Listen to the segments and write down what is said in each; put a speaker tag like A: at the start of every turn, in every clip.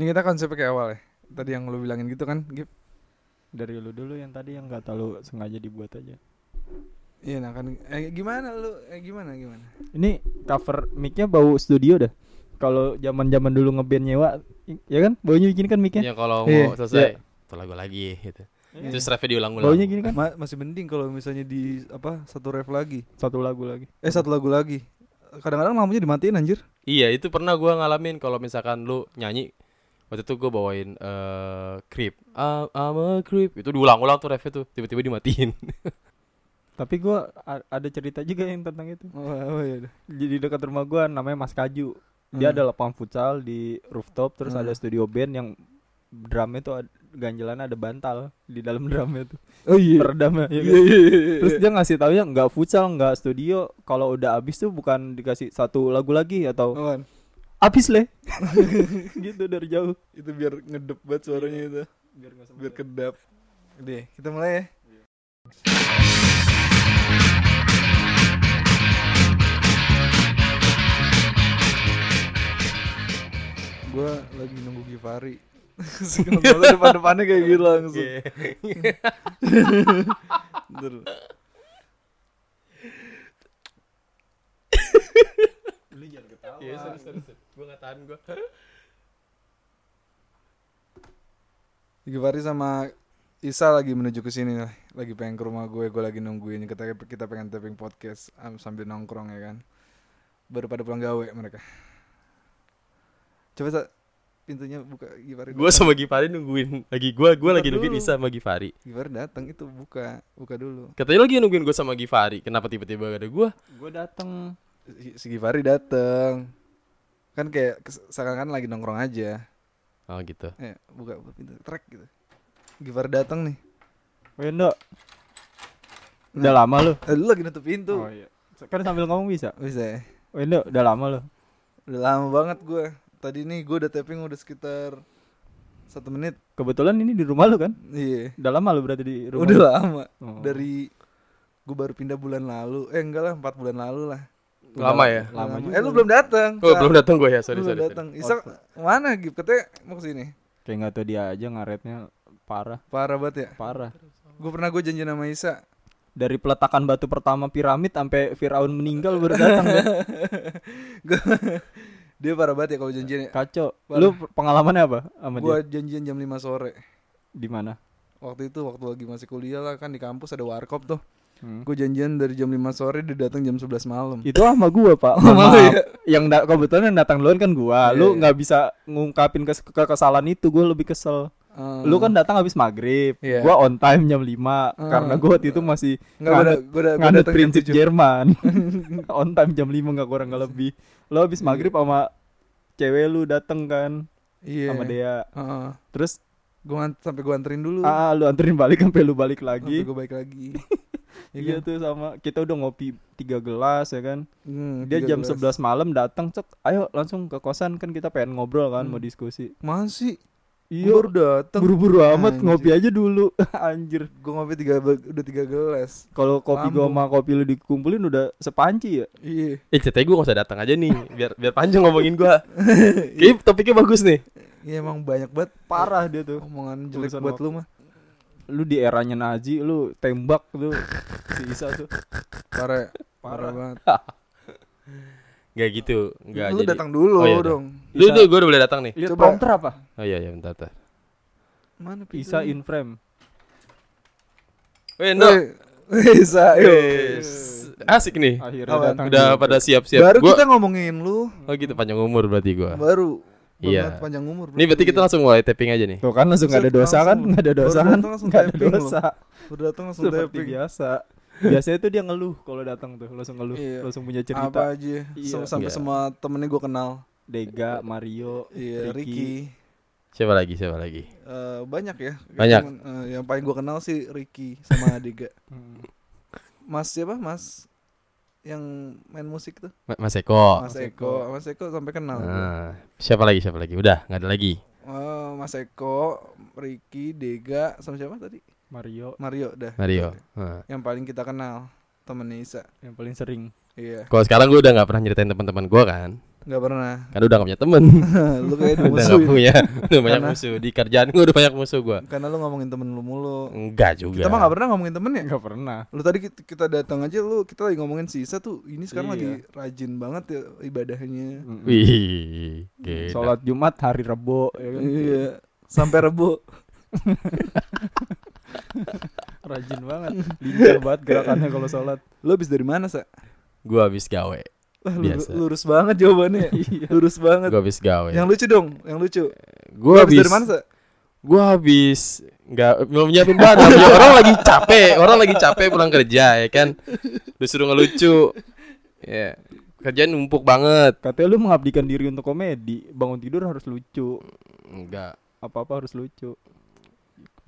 A: Ini kita konsepnya kayak awal ya. Tadi yang lu bilangin gitu kan, Gip.
B: Dari lu dulu yang tadi yang nggak terlalu sengaja dibuat aja.
A: Iya, nah kan eh gimana lu? Eh gimana gimana?
B: Ini cover mic-nya bau studio dah. Kalau zaman-zaman dulu ngeband nyewa, ya kan? Baunya gini kan mic-nya.
C: Ya kalau
A: Iya,
C: mau selesai, tuh lagu lagi gitu.
B: Iya.
C: Terus refnya diulang-ulang.
B: Baunya gini kan?
A: Ma- masih mending kalau misalnya di apa satu ref lagi.
B: Satu lagu lagi.
A: Eh satu lagu lagi. Kadang-kadang lampunya dimatiin anjir.
C: Iya, itu pernah gua ngalamin kalau misalkan lu nyanyi waktu itu gua bawain eh creep. I'm, I'm a creep. Itu diulang-ulang tuh refnya tuh, tiba-tiba dimatiin.
B: Tapi gua a- ada cerita juga yang tentang itu.
A: Oh, oh iya.
B: Jadi dekat rumah gua namanya Mas Kaju. Dia
A: Hmm.
B: ada lapangan futsal di rooftop terus
A: Hmm.
B: ada studio band yang drumnya tuh ganjelannya ada bantal di dalam drumnya tuh.
A: Oh iya.
B: Peredamnya. ya
A: Iya
B: kan?
A: iya iya.
B: Terus dia ngasih tahu ya nggak futsal, nggak studio. Kalau udah abis tuh bukan dikasih satu lagu lagi atau
A: Apaan?
B: Abis leh. gitu dari jauh.
A: itu biar ngedep banget suaranya itu.
B: Biar
A: Biar kedap. Deh, kita mulai ya. Gua lagi nunggu Givari. Kenapa depan-depannya kayak gitu langsung. Bentar.
B: Lu jangan ketawa.
C: Iya, sorry, sorry, sorry. Gua nggak tahan gua.
A: Givari sama Isa lagi menuju ke sini nih. Lagi pengen ke rumah gue, gue lagi nungguin kita kita pengen taping podcast am- sambil nongkrong ya kan. Baru pada pulang gawe mereka. Coba Sa, pintunya buka Givari.
C: Gua
A: datang.
C: sama Givari nungguin lagi gua gua lagi nungguin. Isa sama Givari.
A: Givari datang itu buka, buka dulu.
C: Katanya lagi nungguin gua sama Givari. Kenapa tiba-tiba gak ada gua?
B: Gue dateng
A: Si, Givari datang. Kan kayak kes- seakan-akan lagi nongkrong aja.
C: Oh gitu.
A: Eh, buka, buka pintu, trek gitu. Givari datang nih.
B: Wendo. Udah lama lu.
A: Eh, lu lagi nutup pintu.
B: Oh iya. Kan sambil ngomong bisa.
A: Bisa ya?
B: Wendo, udah lama lu.
A: Udah lama banget gue. Tadi nih gue udah tapping udah sekitar satu menit.
B: Kebetulan ini di rumah lu kan?
A: Iya.
B: Udah lama lu berarti di rumah.
A: Udah
B: lu?
A: lama.
B: Oh.
A: Dari gue baru pindah bulan lalu. Eh enggak lah, empat bulan lalu lah.
C: Lama ya?
B: Lama juga.
A: Eh lu belum datang.
C: Oh, belum datang gua ya. Sorry,
A: belum
C: sorry.
A: datang. Isa mana gitu? Katanya mau ke sini.
B: Kayak nggak tahu dia aja ngaretnya parah,
A: Parah banget ya.
B: parah.
A: Gue pernah gue janjian sama Isa.
B: Dari peletakan batu pertama piramid sampai Firaun meninggal baru datang?
A: Dia parah banget ya kalau janjian ya.
B: Kacau.
A: Parah.
B: Lu pengalamannya apa sama
A: Gue
B: dia?
A: janjian jam 5 sore.
B: Di mana?
A: Waktu itu waktu lagi masih kuliah lah kan di kampus ada warkop tuh.
B: Hmm.
A: Gue janjian dari jam 5 sore dia datang jam 11 malam.
B: Itu sama gua, Pak.
A: Lu
B: maaf.
A: ya?
B: Yang da- kebetulan yang datang duluan kan gua.
A: Iya,
B: Lu
A: iya.
B: nggak bisa ngungkapin kes kekesalan itu, gua lebih kesel.
A: Eh,
B: Lu kan datang habis maghrib,
A: Iya.
B: gua on time jam 5
A: Hmm.
B: karena gua waktu itu masih
A: gue gue gue
B: nganut prinsip
A: 7.
B: Jerman. on time jam 5 nggak kurang nggak lebih. Lu habis maghrib sama cewek lu dateng kan
A: Iya.
B: sama dia.
A: Heeh.
B: Terus
A: Gue sampai gue anterin dulu.
B: ah lu anterin balik sampai lu balik
A: Sampai
B: lagi.
A: gue balik lagi. Ya
B: Iya
A: kan?
B: tuh sama kita udah ngopi tiga gelas ya kan.
A: Hmm,
B: Dia jam
A: 13.
B: 11 malam datang cek, ayo langsung ke kosan kan kita pengen ngobrol kan
A: Hmm.
B: mau diskusi.
A: Masih.
B: Iya,
A: Gue baru datang.
B: buru-buru amat
A: Anjir.
B: ngopi aja dulu. Anjir.
A: Gue ngopi tiga udah tiga gelas.
B: Kalau kopi gua
A: Lambung.
B: sama kopi lu dikumpulin udah sepanci ya.
A: Iya.
C: Eh, ceritanya gua gak usah datang aja nih, biar biar panjang ngomongin gua. Kayaknya topiknya bagus nih.
A: Iya emang banyak banget
B: Parah dia tuh.
A: omongan jelek buat lu mah.
B: Lu di eranya Nazi lu tembak tuh si Isa tuh.
A: Parah. Parah banget.
C: Gak gitu, enggak
A: lu
C: jadi.
A: datang dulu
C: Oh, iya, udah.
A: dong.
C: Lu tuh gua udah boleh datang nih.
B: Lihat
A: Coba.
B: prompter apa?
C: Oh iya iya bentar. bentar.
A: Mana
B: Isa in frame.
C: Weh, no.
A: Bisa.
C: Asik nih.
B: Akhirnya datang.
C: Udah pada siap-siap.
A: Baru
C: Gua
A: kita ngomongin lu.
C: Oh gitu panjang umur berarti gua.
A: Baru.
C: Iya.
A: Panjang umur.
C: Nih berarti kita langsung mulai tapping aja nih.
B: Tuh kan langsung nggak ada dosa kan? Nggak ada
A: Baru
B: dosa kan? Nggak ada dosa.
A: Udah datang langsung
B: Seperti
A: tapping.
B: biasa. Biasanya tuh dia ngeluh kalau datang tuh, langsung ngeluh,
A: Iya.
B: langsung punya cerita.
A: Apa aja.
B: Iya.
A: Sam- Sampai
C: Iya.
A: semua temennya gue kenal.
B: Dega, Mario,
A: Iya,
B: Ricky.
A: Ricky.
C: Siapa lagi? Siapa lagi?
A: Eh, banyak ya.
C: Banyak.
A: Cuman, eh, yang paling gue kenal sih Ricky sama Dega.
B: Hmm.
A: Mas siapa? Mas yang main musik tuh.
C: Ma- Mas Eko.
A: Mas
B: Mas
A: Eko. Mas Eko sampai kenal.
C: Nah, siapa lagi? Siapa lagi? Udah, nggak ada lagi.
A: Eh, Mas Eko, Ricky, Dega, sama siapa tadi?
B: Mario
A: Mario dah.
C: Mario. Nah.
A: Yang paling kita kenal temennya Isa.
B: yang paling sering.
A: Iya.
C: Kalau sekarang gue udah nggak pernah nyeritain teman-teman gue kan.
A: Nggak pernah.
C: Karena udah gak punya temen
A: lu kayak ada
C: Udah
A: musuh.
C: gak
A: ya.
C: punya Udah banyak
A: Karena-
C: musuh Di kerjaan gue udah banyak musuh gue
A: Karena lu ngomongin temen lu mulu.
C: Enggak juga
A: Kita mah gak pernah ngomongin temen ya.
B: Nggak pernah.
A: Lu tadi kita, kita datang aja lu kita lagi ngomongin si Isa tuh ini sekarang
B: Iya.
A: lagi rajin banget ya ibadahnya.
C: Wih gila.
B: Sholat Jumat hari Rebo ya kan?
A: Iya. Sampai Rebo.
B: Rajin banget. Lincah banget gerakannya kalau sholat.
A: Lu habis dari mana, Sa?
C: Gue habis gawe
A: Wah,
C: Biasa.
A: lurus banget jawabannya.
B: Iya.
A: lurus banget.
C: Gue habis gawe
A: Yang lucu dong, yang lucu.
C: Gue
A: habis dari mana, Sa?
C: Gue habis nggak belum nyiapin badan Ya, orang lagi capek orang lagi capek pulang kerja ya kan disuruh ngelucu ya kerjaan numpuk banget
B: Katanya lu mengabdikan diri untuk komedi. Bangun tidur harus lucu.
C: enggak
B: Apa-apa harus lucu.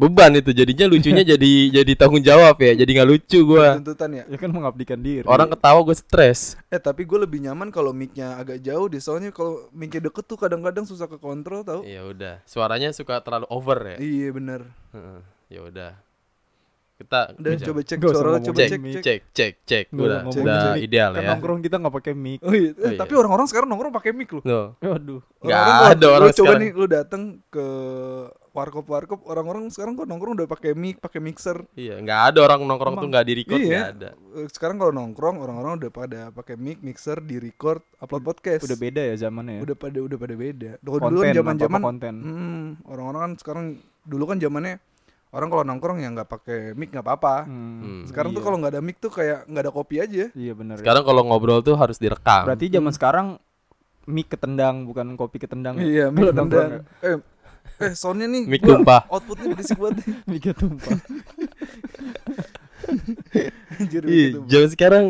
C: Beban itu jadinya lucunya jadi jadi tanggung jawab ya jadi nggak lucu gue
A: Tuntutan ya.
B: Ya kan mengabdikan diri.
C: orang ketawa gue stres
A: Eh tapi gue lebih nyaman kalau mic-nya agak jauh deh Soalnya kalau mic-nya deket tuh kadang-kadang susah ke kontrol tau
C: ya udah suaranya suka terlalu over ya
A: Iya bener
C: Heeh, ya udah kita
A: Udah
C: bisa-
A: coba cek suara coba
C: cek
A: cek
C: cek
A: cek
C: cek cek cek udah udah
A: mic.
C: ideal
B: Kan
C: ya
B: nongkrong kita nggak pakai mic.
A: Oh iya, eh,
C: Oh, iya.
A: tapi orang-orang sekarang nongkrong pakai mic loh
C: no
B: Waduh.
C: Nggak
A: Orang-orang
C: ada orang
A: lu coba
C: sekarang.
A: nih lu datang ke warkop warkop orang-orang sekarang kok nongkrong udah pakai mic pakai mixer
C: iya nggak ada orang nongkrong tuh
B: Emang.
C: nggak di record
A: Iya.
C: nggak ada
A: Eh, sekarang kalau nongkrong orang-orang udah pada pakai mic mixer di record upload podcast
B: Udah beda ya zamannya. ya?
A: udah pada udah pada beda dulu kan
B: Konten,
A: zaman-zaman
B: apa-apa konten.
A: hmm, orang-orang kan sekarang dulu kan zamannya orang kalau nongkrong ya nggak pakai mic nggak apa-apa
B: Hmm,
C: Hmm.
A: sekarang tuh
B: iya.
A: kalau nggak ada mic tuh kayak nggak ada kopi aja
B: Iya benar.
C: sekarang kalau ngobrol tuh harus direkam
B: Berarti zaman sekarang mic ketendang bukan kopi ketendang. ya?
A: iya mic
B: Kalau nongkrong
A: tendang eh eh soundnya nih
C: Mic tumpah.
A: outputnya berisik banget nih
B: Mic tumpah.
A: Anjir,
C: Iya, zaman sekarang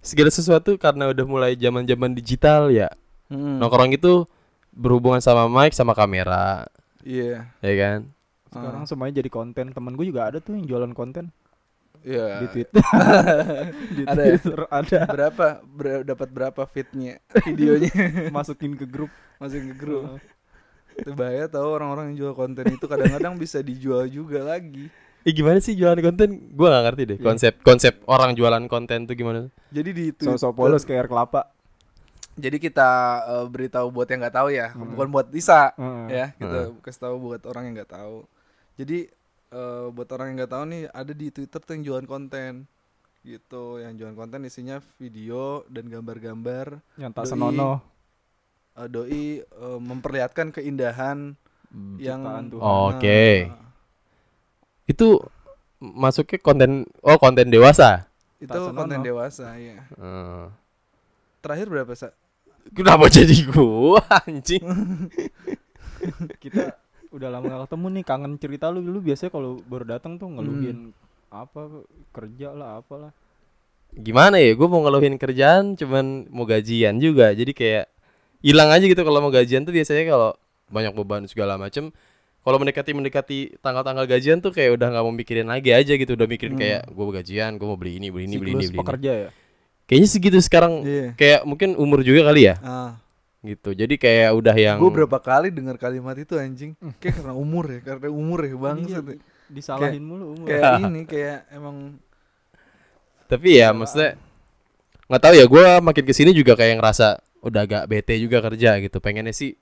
C: segala sesuatu karena udah mulai zaman-zaman digital ya.
A: Hmm.
C: Nongkrong itu berhubungan sama mic sama kamera,
A: Iya.
C: ya kan?
B: Sekarang semuanya jadi konten. Temen gue juga ada tuh yang jualan konten
A: Iya.
B: di Twitter. di
A: Ada ya?
B: Twitter ada.
A: Berapa ber- dapat berapa fitnya videonya
B: Masukin ke grup.
A: masukin ke grup. Itu bahaya tahu orang-orang yang jual konten itu kadang-kadang bisa dijual juga lagi.
C: Eh gimana sih jualan konten? Gua gak ngerti deh
B: Iya.
C: konsep konsep orang jualan konten tuh gimana.
A: Jadi di Twitter,
B: Sosok polos kayak air kelapa.
A: Jadi kita eh, beritahu buat yang nggak tahu ya,
B: Hmm.
A: bukan buat Isa
B: Heeh.
A: ya. Kita kasih tahu buat orang yang nggak tahu. Jadi eh, buat orang yang nggak tahu nih ada di Twitter tuh yang jualan konten gitu yang jualan konten isinya video dan gambar-gambar
B: Yang tak
A: Doi.
B: senonoh.
A: Eh, doi eh, memperlihatkan keindahan yang
B: Ciptaan Tuhan.
C: Oh, Oke.
A: Nah,
C: Itu masuknya konten oh konten dewasa.
A: itu konten dewasa ya
C: Eh,
A: terakhir berapa sa
C: Kenapa jadi gua anjing?
B: Kita udah lama gak ketemu nih kangen cerita lu lu biasanya kalau baru datang tuh ngeluhin apa kerja lah apalah
C: Gimana ya? Gua mau ngeluhin kerjaan cuman mau gajian juga. Jadi kayak hilang aja gitu kalau mau gajian tuh biasanya kalau banyak beban segala macem kalau mendekati mendekati tanggal-tanggal gajian tuh kayak udah nggak mau mikirin lagi aja gitu udah mikirin
A: Hmm.
C: kayak gue gajian gue mau beli ini beli ini beli ini
B: Siklus
C: beli ini.
B: pekerja ya?
C: Kayaknya segitu sekarang
A: Iya.
C: kayak mungkin umur juga kali ya?
A: Ah.
C: Gitu jadi kayak udah yang
A: gue berapa kali dengar kalimat itu anjing. Kayak karena umur ya karena umur ya bang
B: Iya, disalahin mulu umur.
A: kayak ini kayak emang
C: tapi ya maksudnya nggak tahu ya gue makin ke sini juga kayak ngerasa udah agak bete juga kerja gitu. Pengennya sih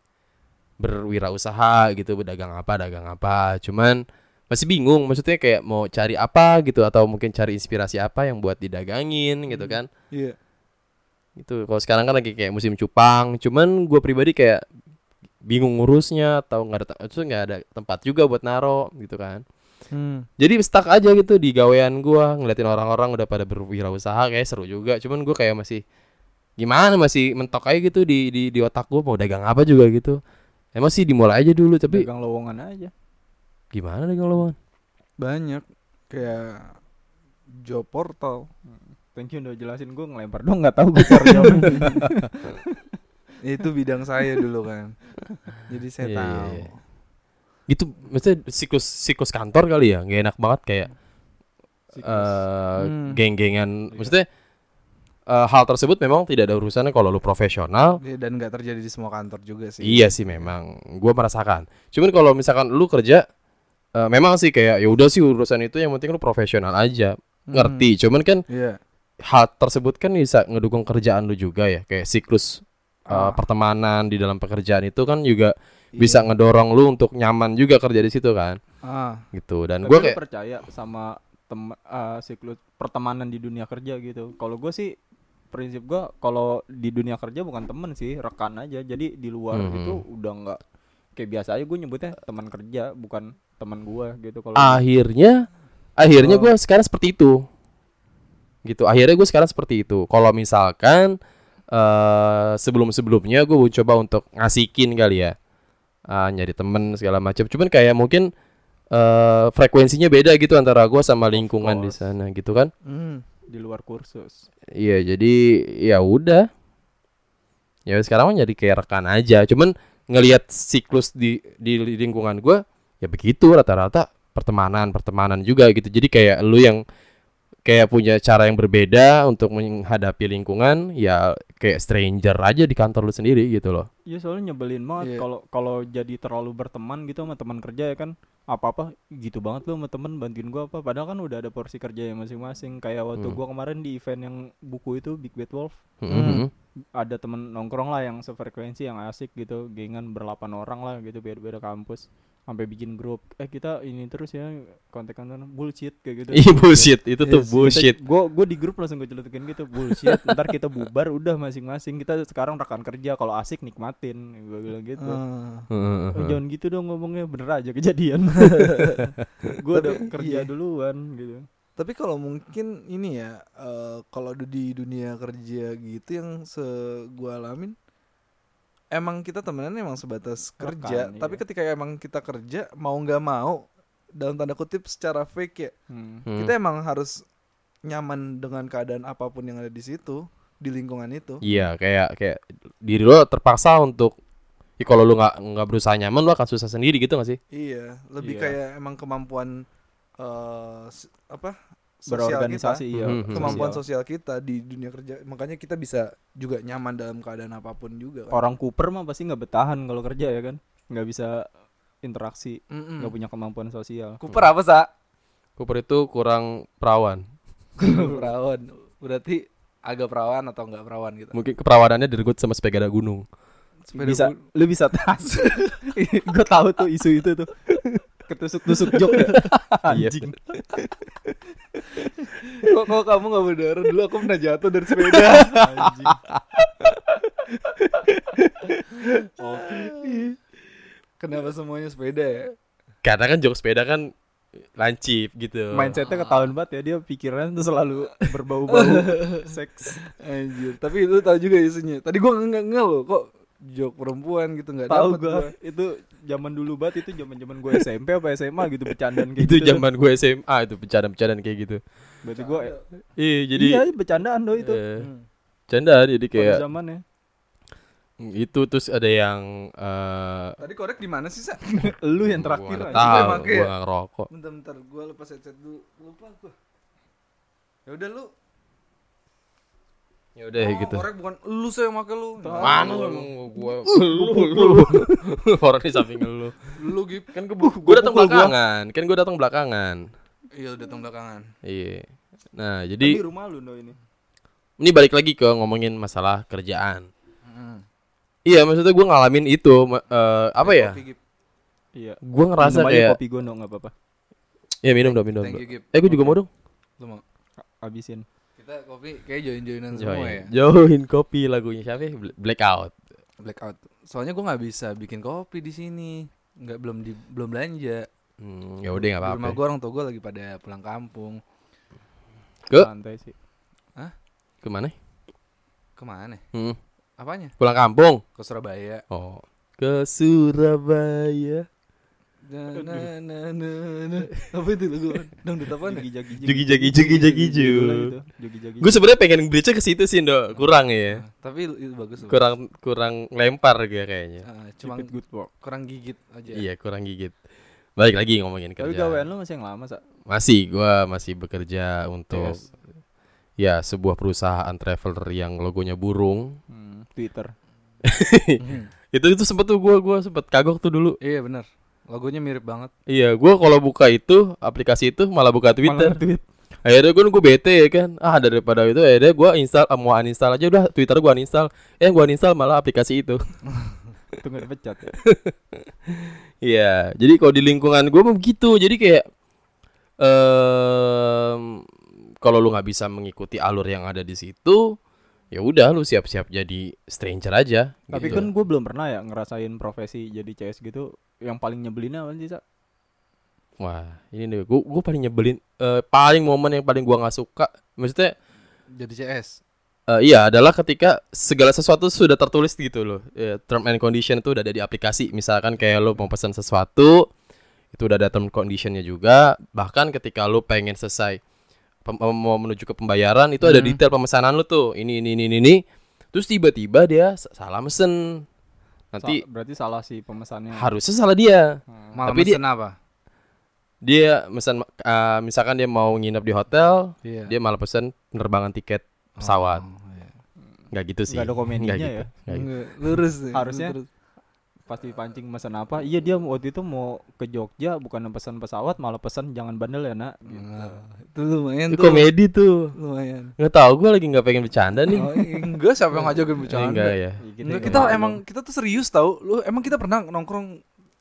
C: berwirausaha gitu berdagang apa dagang apa. Cuman masih bingung maksudnya kayak mau cari apa gitu atau mungkin cari inspirasi apa yang buat didagangin gitu kan.
A: Iya.
C: Gitu. Kalau sekarang kan lagi kayak musim cupang cuman gue pribadi kayak bingung ngurusnya atau nggak ada itu nggak ada tempat juga buat naro gitu kan.
A: Hmm.
C: jadi stuck aja gitu di gawean gua ngeliatin orang-orang udah pada berwirausaha kayak seru juga. Cuman gua kayak masih gimana masih mentok aja gitu di di di otak gua mau dagang apa juga gitu. Emang sih dimulai aja dulu tapi
B: dagang lowongan aja.
C: Gimana dagang lowongan?
A: Banyak. Kayak job portal.
B: Thank you udah jelasin gue ngelempar dong nggak tahu gue
A: itu bidang saya dulu kan. Jadi saya
C: Iya, iya,
A: tahu.
C: iya. gitu maksudnya siklus siklus kantor kali ya? Nggak enak banget kayak eh
A: Hmm.
C: geng-gengan. Maksudnya eh, hal tersebut memang tidak ada urusannya kalau lu profesional
A: Iya, dan nggak terjadi di semua kantor juga sih
C: Iya sih memang, gua merasakan. Cuman kalau misalkan lu kerja, eh, memang sih kayak ya udah sih urusan itu yang penting lu profesional aja,
A: Hmm.
C: ngerti. Cuman kan
A: iya
C: hal tersebut kan bisa ngedukung kerjaan lu juga ya, kayak siklus uh,
A: Ah.
C: pertemanan di dalam pekerjaan itu kan juga
A: Iya.
C: bisa ngedorong lu untuk nyaman juga kerja di situ kan
A: Ah,
C: gitu dan gue kayak
B: percaya sama tem eh, siklus pertemanan di dunia kerja gitu. Kalau gue sih prinsip gue kalau di dunia kerja bukan temen sih rekan aja. Jadi di luar
C: Mhm.
B: itu udah nggak kayak biasa aja gue nyebutnya teman kerja bukan teman gue gitu. Kalau
C: akhirnya akhirnya gue sekarang seperti itu gitu akhirnya gue sekarang seperti itu kalau misalkan eh sebelum sebelumnya gue coba untuk ngasihin kali ya Ah, nyari temen segala macam cuman kayak mungkin eh frekuensinya beda gitu antara gue sama lingkungan di sana gitu kan
A: hmm.
B: Di luar kursus.
C: iya jadi ya udah. Ya sekarang mah jadi kayak rekan aja. Cuman ngelihat siklus di di lingkungan gue ya begitu rata-rata pertemanan pertemanan juga gitu. Jadi kayak lu yang kayak punya cara yang berbeda untuk menghadapi lingkungan ya kayak stranger aja di kantor lu sendiri gitu loh.
B: Iya soalnya nyebelin banget
A: Iya.
B: kalau kalau jadi terlalu berteman gitu sama teman kerja ya kan apa-apa gitu banget lu sama temen bantuin gua apa padahal kan udah ada porsi kerja yang masing-masing kayak waktu
C: Hmm.
B: gua kemarin di event yang buku itu Big Bad Wolf
C: Mhm.
B: Ada temen nongkrong lah yang sefrekuensi yang asik gitu gengan berlapan orang lah gitu beda-beda kampus sampai bikin grup. Eh kita ini terus ya kontak-kontakan bullshit kayak gitu.
C: Iya bullshit. Itu tuh
A: Yes,
C: bullshit.
B: gue gue di grup langsung gue celutukin gitu bullshit. Ntar kita bubar udah masing-masing. Kita sekarang rekan kerja kalau asik nikmatin gue bilang gitu.
A: Ah.
B: Oh, jangan gitu dong ngomongnya bener aja kejadian. Gue udah kerja
A: iya.
B: duluan gitu
A: Tapi kalau mungkin ini ya, eh, kalau di dunia kerja gitu yang se gua alamin, emang kita temenan emang sebatas kerja.
B: Rekan,
A: Tapi
B: iya.
A: ketika emang kita kerja mau nggak mau, dalam tanda kutip secara fake ya,
B: Hmm.
C: Hmm.
A: kita emang harus nyaman dengan keadaan apa pun yang ada di situ, di lingkungan itu.
C: Iya kayak kayak diri lo terpaksa untuk ya kalau lu nggak nggak berusaha nyaman lu akan susah sendiri gitu gak sih?
A: Iya, lebih
B: Iya.
A: kayak emang kemampuan eh s- apa? sosial
B: berorganisasi
A: kita,
B: iya
C: Mhm.
A: Hmm, kemampuan
B: sosial.
A: sosial kita di dunia kerja. Makanya kita bisa juga nyaman dalam keadaan apa pun juga kan.
B: orang Cooper mah pasti nggak bertahan kalau kerja ya kan nggak bisa interaksi nggak punya kemampuan sosial
A: Cooper apa, Sa?
C: Cooper itu kurang perawan.
A: perawan. Berarti agak perawan atau enggak perawan gitu.
C: Mungkin keperawanannya diregut sama sepeda gunung.
A: Sepeda
B: bisa
A: gu-
B: lu bisa tas gue tahu tuh isu itu tuh ketusuk-tusuk jok ya
C: Iya.
B: anjing
A: kok, kok kamu nggak berdarah dulu aku pernah jatuh dari sepeda.
B: anjing
A: Kenapa semuanya sepeda ya?
C: Karena kan jok sepeda kan lancip gitu.
B: mindsetnya ketahuan banget ya dia pikiran tuh selalu berbau-bau seks
A: Anjir, tapi lu tahu juga isunya. Tadi gua nggak nggak loh kok jok perempuan gitu nggak
B: tahu gua
A: gua.
B: itu zaman dulu banget itu zaman zaman gue SMP apa SMA gitu bercandaan kayak
C: itu
B: gitu
C: zaman gue SMA itu bercandaan-bercandaan kayak gitu.
B: berarti gue
C: Iya, jadi
B: iya bercandaan doh itu
C: eh,
A: Hmm.
C: candaan jadi
B: pada
C: kayak
B: zamannya
C: itu terus ada yang eh
A: Tadi korek di mana sih, Sa?
B: lu yang
C: gua
B: terakhir aja.
C: tahu, gua
A: ya?
C: nggak ngerokok.
A: Bentar bentar gua lepas headset dulu. Lupa gua. Ya udah lu.
C: Ya udah
A: Oh,
C: gitu.
A: Korek bukan lu saya yang pakai lu.
C: Mana
A: lu?
C: lu gua lu lu orang di samping lu.
A: Lu Gip.
C: Kan gua, gua datang belakangan. Kan gua datang belakangan.
A: Iya, udah datang belakangan.
C: Iya. Nah, jadi
B: di rumah lu no ini
C: ini balik lagi ke ngomongin masalah kerjaan.
A: Hmm.
C: Iya, maksudnya gua ngalamin itu ma- eh, apa ya?
B: Iya
C: Gua ngerasa
B: Minum
C: kayak
B: kopi gue no nggak apa-apa
C: ya minum dong, minum.
A: Thank
C: dong.
A: you, Gip.
C: Eh, gua juga mau dong.
A: Lu mau?
B: habisin
A: Kita kopi kayak join-joinan semua ya.
C: Join. Kopi lagunya siapa? ya? Bla- Blackout.
A: Blackout. Soalnya gua nggak bisa bikin kopi di sini. Nggak belum di belum belanja.
C: Hmm, ya udah enggak
A: Di rumah
C: apa-apa.
A: gua orang tua gua lagi pada pulang kampung.
C: Ke
B: santai sih
C: ke
A: mana? Ke mana?
C: Hmm,
A: Apanya?
C: pulang kampung.
A: Ke Surabaya.
C: Oh, ke Surabaya.
A: Na, na, na, na. Apa itu lagu? Dong apa nih?
B: jogi jagi
C: Jugi jagi jugi jagi ju.
B: jogi jagi
C: Gue sebenarnya pengen bridge ke situ sih, Ndo. Kurang ya.
A: Tapi itu bagus.
C: Kurang kurang lempar gue kayaknya.
A: Ah, cuma
B: good work
A: kurang gigit aja.
C: Iya, kurang gigit. Balik lagi ngomongin
B: tapi
C: kerja.
B: gawean lu masih yang lama sa
C: Masih, gua masih bekerja untuk
B: Yes.
C: ya sebuah perusahaan traveler yang logonya burung.
B: hmm, Twitter.
C: Itu itu sempet tuh gua gua sempet kagok tuh dulu.
A: Iya benar. Logonya mirip banget.
C: Iya, gua kalau buka itu aplikasi itu malah buka Twitter.
B: Malah tweet
C: akhirnya gue gue bete ya kan ah daripada itu akhirnya gue install ah, mau uninstall aja udah Twitter gue uninstall eh gue uninstall malah aplikasi itu
B: Itu nggak dipecat ya.
C: Iya, jadi kalau di lingkungan gue begitu, jadi kayak em kalau lu nggak bisa mengikuti alur yang ada di situ, ya udah lu siap-siap jadi stranger aja.
B: Tapi
C: gitu.
B: kan gue belum pernah ya ngerasain profesi jadi CS gitu. Yang paling nyebelin apa sih, Sa?
C: wah ini nih gue gue paling nyebelin, eh, paling momen yang paling gua nggak suka, maksudnya
A: Jadi CS.
C: eh, iya adalah ketika segala sesuatu sudah tertulis gitu loh, Ya, term and condition itu udah ada di aplikasi, misalkan kayak lu mau pesan sesuatu, itu udah ada term conditionnya juga, bahkan ketika lu pengen selesai mau menuju ke pembayaran itu ada
A: Hmm.
C: detail pemesanan lu tuh ini ini ini ini, ini. terus tiba-tiba dia salah mesen nanti
B: Sa- berarti salah sih pemesannya.
C: harusnya salah dia
B: Hmm.
A: Malah
C: Tapi dia-
A: apa?
C: dia mesen uh, misalkan dia mau nginep di hotel
A: Iya.
C: dia malah pesen penerbangan tiket pesawat
A: Oh, iya.
C: nggak gitu sih
B: Nggak ada komedinya
C: Nggak
B: ya?
C: gitu. Nggak gitu.
A: Enggak, lurus.
B: Harusnya
A: lurus.
B: Pasti pancing pesan apa? Iya dia waktu itu mau ke Jogja bukan pesan pesawat malah pesan jangan bandel ya nak. Gitu.
A: Nah, itu lumayan
C: Itu
A: tuh.
C: komedi tuh
A: Lumayan.
C: nggak tahu gue lagi nggak pengen bercanda nih
A: Oh, enggak siapa yang ngajakin
C: Eh,
A: bercanda?
C: enggak ya
B: Iya,
A: Enggak,
B: juga
A: kita
B: malu.
A: emang kita tuh serius tau Lu emang kita pernah nongkrong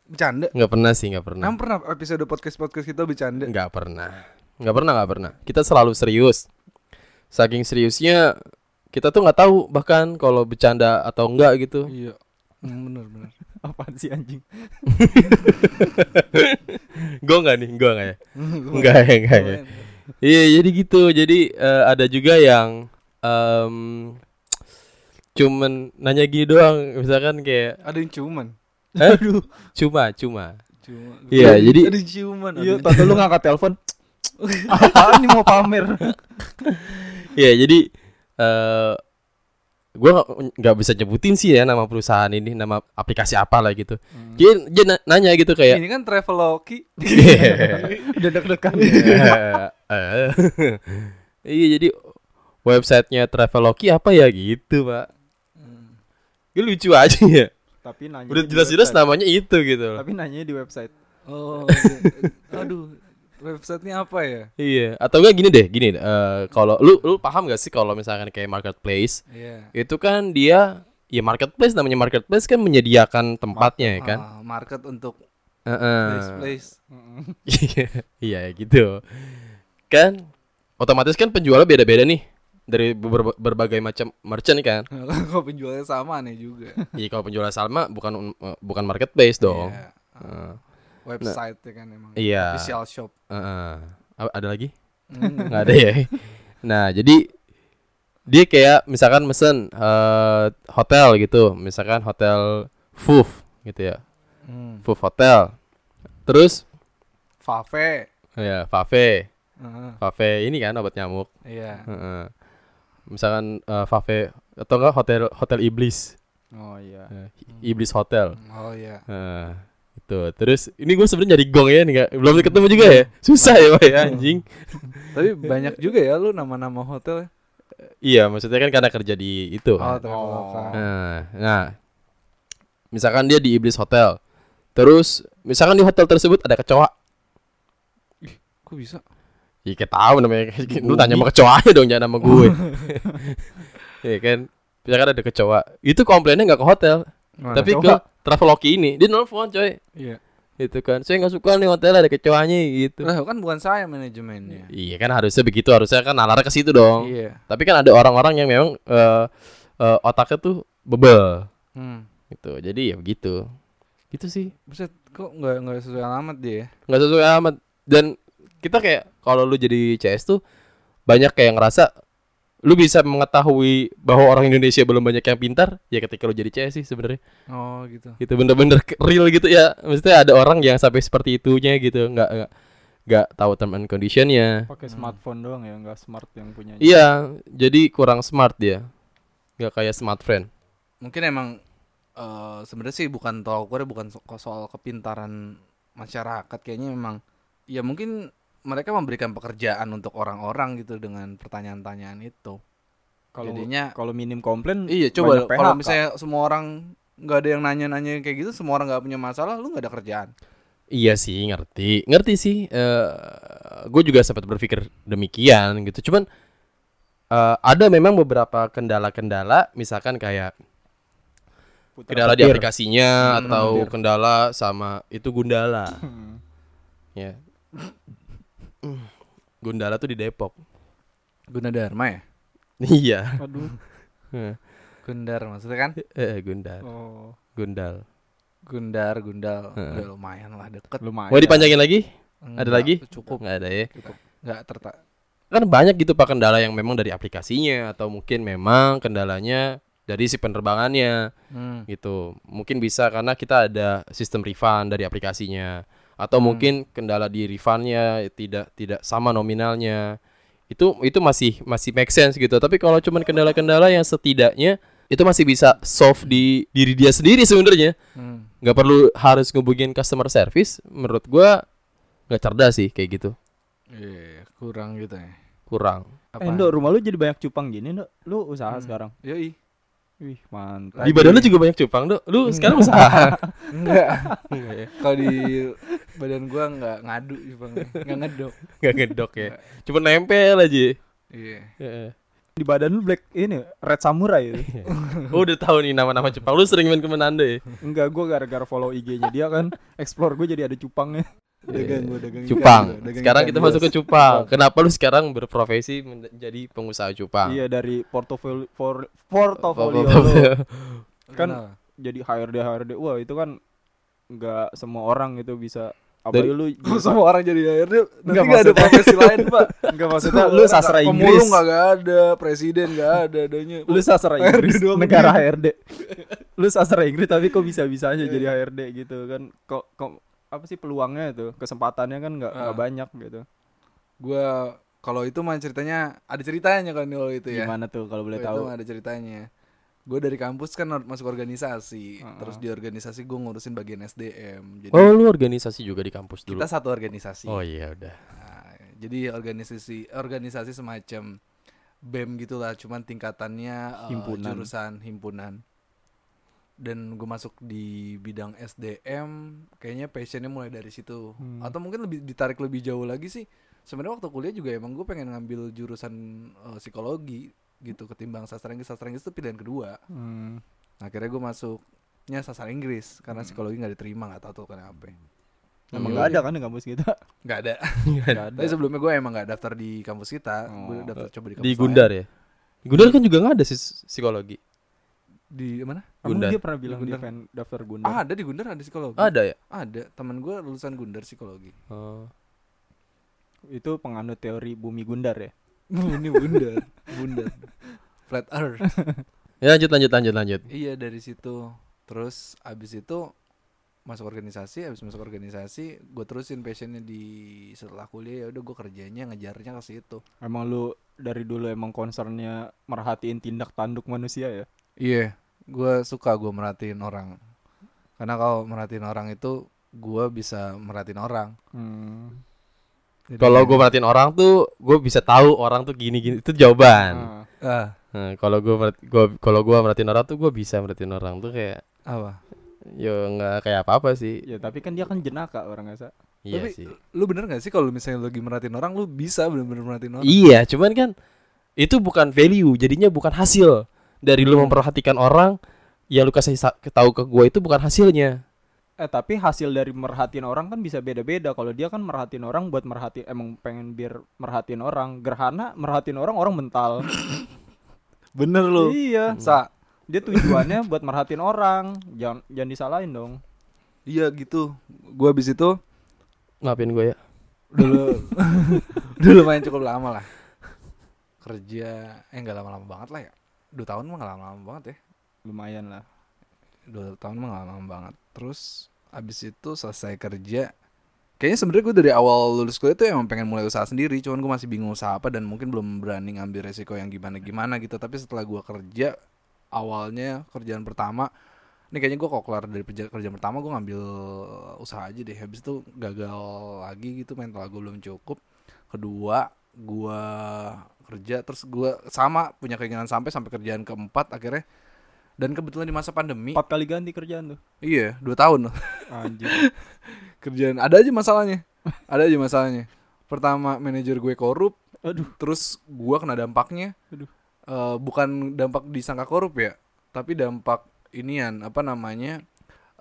A: bercanda?
C: nggak pernah sih nggak pernah
A: Emang pernah episode podcast-podcast kita bercanda?
C: nggak pernah nggak pernah nggak pernah kita selalu serius saking seriusnya kita tuh nggak tahu bahkan kalau bercanda atau enggak gitu
A: Iya. Bener bener.
B: Apaan sih anjing?
C: gue nggak nih gue nggak ya enggak ya enggak ya
A: Lumayan.
C: iya jadi gitu jadi eh, ada juga yang em, cuman nanya gini doang misalkan kayak
A: Ada yang ciuman.
C: Hah? cuma cuma
A: Cuma.
C: Iya, jadi-
A: ada ada
B: Iya, tadi lu ngangkat telepon. Apaan nih mau pamer?
C: Iya jadi eh gue nggak bisa nyebutin sih ya nama perusahaan ini nama aplikasi apa lah gitu
B: Hmm.
C: dia, dia na- nanya gitu kayak
A: Ini kan Traveloki.
B: Udah deg-degan.
C: Eh, iya jadi websitenya Traveloki apa ya gitu pak Gue lucu aja ya
B: Tapi nanya
C: udah jelas-jelas namanya itu gitu
B: Tapi nanya di website.
A: Oh. iya. Aduh, websitenya apa ya?
C: iya atau enggak gini deh gini eh, kalau lu lu paham gak sih kalau misalkan kayak marketplace
A: Iya.
C: itu kan dia ya marketplace namanya marketplace kan menyediakan tempatnya ya kan
A: Ah, market untuk
C: Heeh.
A: place place.
C: Iya, iya gitu. Kan otomatis kan penjualnya beda-beda nih dari ber- berbagai macam merchant kan.
A: Kok penjualnya sama nih juga.
C: Iya kalau penjualnya sama bukan uh, bukan marketplace dong.
A: Iya.
C: Heeh.
A: Website ya kan emang.
C: Iya.
A: Official shop.
C: A- ada lagi?
A: Hmm.
C: Nggak ada ya. Nah, jadi dia kayak misalkan mesen eh, hotel gitu, misalkan hotel Fuf gitu ya.
A: Hmm.
C: Fuf Hotel. Terus
A: Fave.
C: ya Fave.
A: Heeh.
C: Fave ini kan obat nyamuk.
A: Iya.
C: Heeh. Misalkan eh, Fave atau enggak hotel hotel iblis,
B: Oh iya.
C: Eh, iblis hotel.
A: Oh iya.
C: Nah, itu. Terus ini gue sebenarnya nyari gong ya, nih, nggak belum ketemu juga ya. Susah ya, Pak ya, anjing.
A: Tapi banyak juga ya lu nama-nama hotel.
C: iya, maksudnya kan karena kerja di itu.
A: Oh,
C: kan.
A: Traveloka.
C: Nah, nah, misalkan dia di iblis hotel. Terus misalkan di hotel tersebut ada kecoa.
A: Kok bisa?
C: Ya kayak tahu namanya. Lu tanya sama kecoanya dong, jangan sama gue. Iya kan? Misalkan ada kecoa. Itu komplainnya nggak ke hotel,
A: Mana?
C: tapi ke
B: Kecoa?
C: Traveloka ini. Dia nelfon, coy.
A: Iya.
C: Itu kan. Saya nggak suka nih hotel ada kecoanya gitu.
A: Lah kan bukan saya manajemennya.
C: Iya kan harusnya begitu, harusnya kan nalar ke situ dong.
A: Iya.
C: Tapi kan ada orang-orang yang memang eh, eh, otaknya tuh bebel
A: Hmm.
C: gitu. Jadi ya begitu. Gitu sih.
A: Buset, kok nggak nggak sesuai alamat dia ya?
C: nggak sesuai amat dan kita kayak kalau lu jadi CS tuh banyak kayak ngerasa lu bisa mengetahui bahwa orang Indonesia belum banyak yang pintar ya ketika lu jadi CS sih sebenarnya.
A: Oh gitu.
C: gitu bener-bener ke- real gitu ya. Maksudnya ada orang yang sampai seperti itunya gitu nggak nggak nggak tahu term and conditionnya.
B: Pakai smartphone doang ya, nggak smart yang punya.
C: iya jadi kurang smart dia. Nggak kayak smart friend.
A: Mungkin emang eh sebenarnya sih bukan tolak ukurnya bukan so- soal kepintaran masyarakat. Kayaknya memang ya mungkin mereka memberikan pekerjaan untuk orang-orang gitu dengan pertanyaan-pertanyaan itu.
B: Kalau
A: Jadinya
B: kalau minim komplain
A: iya coba kalau misalnya semua orang nggak ada yang nanya-nanya kayak gitu, semua orang nggak punya masalah, lu nggak ada kerjaan.
C: Iya sih, ngerti. Ngerti sih. eh gue juga sempat berpikir demikian gitu. Cuman eh, ada memang beberapa kendala-kendala, misalkan kayak
B: Putar
C: kendala di
B: petir.
C: aplikasinya
A: Hmm,
C: atau
B: petir.
C: kendala sama itu Gundala.
B: Hmm.
C: ya. Gundala tuh di Depok.
A: Gunadarma ya
C: iya.
B: Aduh.
C: Eh,
A: Gundar maksudnya kan
C: eh, Gundal.
B: Oh,
C: Gundal.
A: Gundar Gundal
C: Heeh.
A: udah lumayan lah deket
B: lumayan.
C: Mau dipanjangin lagi?
A: Enggak,
C: Ada lagi?
A: cukup
C: Nggak ada ya.
A: cukup nggak tertak
C: Kan banyak gitu pak kendala yang memang dari aplikasinya atau mungkin memang kendalanya dari si penerbangannya.
A: hmm.
C: gitu. Mungkin bisa karena kita ada sistem refund dari aplikasinya atau
A: Hmm.
C: mungkin kendala di refundnya tidak tidak sama nominalnya. Itu itu masih masih make sense gitu. Tapi kalau cuman kendala-kendala yang setidaknya itu masih bisa solve di diri dia sendiri sebenarnya.
A: Hmm.
C: nggak perlu harus ngubungin customer service. Menurut gua nggak cerdas sih kayak gitu.
A: Iya, kurang gitu ya
C: Kurang.
B: Eh, Ndok, rumah lu jadi banyak cupang gini, Ndok. Lu usaha
A: Hmm.
B: sekarang.
A: Yoi.
B: Wih, mantap.
C: Di badan lu juga banyak cupang, Dok. Lu sekarang usaha.
A: Enggak.
C: Enggak ya?
A: Kalau di badan gua enggak ngadu Bang. Enggak ngedok.
C: Nggak ngedok ya. Cuma nempel aja.
A: Iya.
C: Heeh.
B: Di badan lu black ini Red Samurai itu.
C: Oh, udah tahu nih nama-nama Jepang. Lu sering main ke Manado ya?
B: Enggak, gua gara-gara follow IG-nya dia kan explore gue jadi ada cupangnya.
A: Dagang gua dagang ikan
C: Cupang.
A: gua, dagang
C: Sekarang
A: ikan,
C: kita
A: bos.
C: masuk ke cupang. Kenapa lu sekarang berprofesi menjadi pengusaha cupang?
B: Iya, dari portofolio for, portofolio.
C: Portofolio.
B: kan
A: Kenapa?
B: jadi HRD HRD. Wah, itu kan enggak semua orang itu bisa
C: Dari-
B: Apalagi lu
A: semua orang jadi HRD nanti
B: Enggak,
A: nggak ada profesi lain, Pak.
B: enggak maksudnya lu sastra
A: nggak-
B: Inggris.
A: Pemulung nggak ada, presiden nggak ada, adanya.
B: Lu sastra
A: HRD
B: Inggris
A: doang
B: negara. HRD. Lu sastra Inggris tapi kok bisa-bisanya jadi HRD gitu kan. Kok kok apa sih peluangnya itu? Kesempatannya kan nggak nggak
A: Ah.
B: banyak gitu.
A: Gua kalau itu mah ceritanya ada ceritanya kan kalau itu ya.
B: Gimana tuh kalau boleh
A: Kalau
B: tahu?
A: Itu ada ceritanya. Gue dari kampus kan masuk organisasi,
B: Heeh.
A: terus di organisasi gue ngurusin bagian SDM. Jadi
C: Oh, lu organisasi juga di kampus dulu.
A: kita satu organisasi.
C: Oh iya udah.
A: Nah, jadi organisasi organisasi semacam BEM gitulah, cuman tingkatannya eh,
B: Himpunan.
A: jurusan himpunan. Dan gue masuk di bidang SDM, kayaknya passionnya mulai dari situ.
B: Hmm.
A: Atau mungkin lebih ditarik lebih jauh lagi sih. Sebenarnya waktu kuliah juga emang gue pengen ngambil jurusan eh, psikologi gitu ketimbang sastra Inggris. Sastra Inggris itu pilihan kedua.
B: Hmm.
A: Nah, akhirnya gue masuknya sastra Inggris karena psikologi nggak diterima nggak tahu tuh kenapa.
B: Emang
C: Hmm.
B: nggak ada kan di kampus kita?
A: Nggak ada.
B: Ada.
A: Tapi sebelumnya gue emang nggak daftar di kampus kita, gue
B: Oh.
A: daftar coba di kampus
C: Di
A: lain.
C: Gundar ya? Di Gundar kan juga nggak ada sih psikologi.
A: Di mana?
B: Emang
C: Gundar.
B: dia pernah bilang
A: Gundar.
B: pengen daftar Gundar.
A: Ah, ada di Gundar ada psikologi.
C: Ada ya?
A: Ada. Teman gue lulusan Gundar psikologi.
C: Oh.
B: Itu penganut teori bumi Gundar ya.
A: Ini Gundar, Gundar. Flat Earth.
C: Ya lanjut lanjut lanjut lanjut.
A: iya dari situ. Terus abis itu masuk organisasi, abis masuk organisasi, gue terusin passionnya di setelah kuliah ya udah gue kerjanya ngejarnya ke situ.
B: Emang lu dari dulu emang concernnya merhatiin tindak tanduk manusia ya?
A: Iya, gue suka gue merhatiin orang. Karena kalau merhatiin orang itu gue bisa merhatiin orang.
B: Hmm.
A: Jadi
C: Kalau gue perhatiin orang tuh, gue bisa tahu orang tuh gini gini. Itu jawaban.
B: Ah.
A: ah,
C: Nah, kalau gue gua kalau gue merhatiin orang tuh, gue bisa merhatiin orang tuh kayak
A: apa?
C: yo nggak kayak apa apa sih.
B: Ya tapi kan dia kan jenaka orang nggak
C: Iya
A: Tapi
C: sih.
A: lu bener gak sih kalau misalnya lu lagi merhatiin orang lu bisa bener-bener merhatiin orang?
C: Iya, cuman kan itu bukan value, jadinya bukan hasil dari lu
A: Hmm.
C: memperhatikan orang yang lu kasih tahu ke gue itu bukan hasilnya.
B: Eh tapi hasil dari merhatiin orang kan bisa beda-beda. Kalau dia kan merhatiin orang buat merhati emang pengen biar merhatiin orang. Gerhana merhatiin orang orang mental.
A: Bener lu.
B: iya.
A: Sa,
B: Dia tujuannya buat merhatiin orang. Jangan jangan disalahin dong.
A: iya gitu. Gua abis itu
C: Ngapain gue ya?
A: dulu dulu main cukup lama lah. Kerja eh nggak lama-lama banget lah ya. Dua tahun mah lama-lama banget ya.
B: Lumayan lah.
A: Dua tahun mah lama banget. Terus abis itu selesai kerja. Kayaknya sebenarnya gue dari awal lulus kuliah tuh emang pengen mulai usaha sendiri, cuman gue masih bingung usaha apa dan mungkin belum berani ngambil resiko yang gimana-gimana gitu. Tapi setelah gue kerja, awalnya kerjaan pertama, ini kayaknya gue kok kelar dari kerja- kerjaan pertama gue ngambil usaha aja deh. Habis itu gagal lagi gitu, mental gue belum cukup. Kedua, gue kerja terus gue sama punya keinginan sampai sampai kerjaan keempat akhirnya. Dan kebetulan di masa pandemi,
B: Empat kali ganti kerjaan tuh.
A: iya dua tahun loh.
B: Anjir.
A: kerjaan ada aja masalahnya ada aja masalahnya pertama manajer gue korup
B: Aduh.
A: terus gua kena dampaknya
B: Aduh.
A: Eh, bukan dampak disangka korup ya tapi dampak inian apa namanya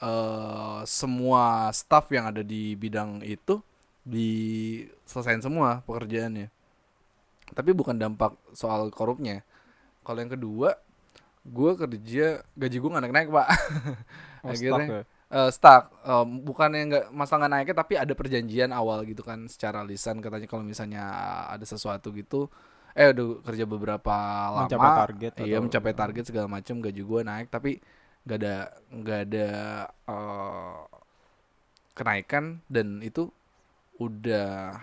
A: eh semua staff yang ada di bidang itu diselesain semua pekerjaannya tapi bukan dampak soal korupnya. Kalau yang kedua gua kerja gaji gua nggak naik naik pak.
B: Oh,
A: Akhirnya-
B: stuck ya?
A: Eh, stuck. Eh, bukannya nggak masalah nggak naiknya tapi ada perjanjian awal gitu kan secara lisan. Katanya kalau misalnya ada sesuatu gitu eh udah kerja beberapa lama.
B: Mencapai target
A: iya
B: atau-
A: mencapai target segala macam gaji gua naik tapi nggak ada nggak ada eh, kenaikan. Dan itu udah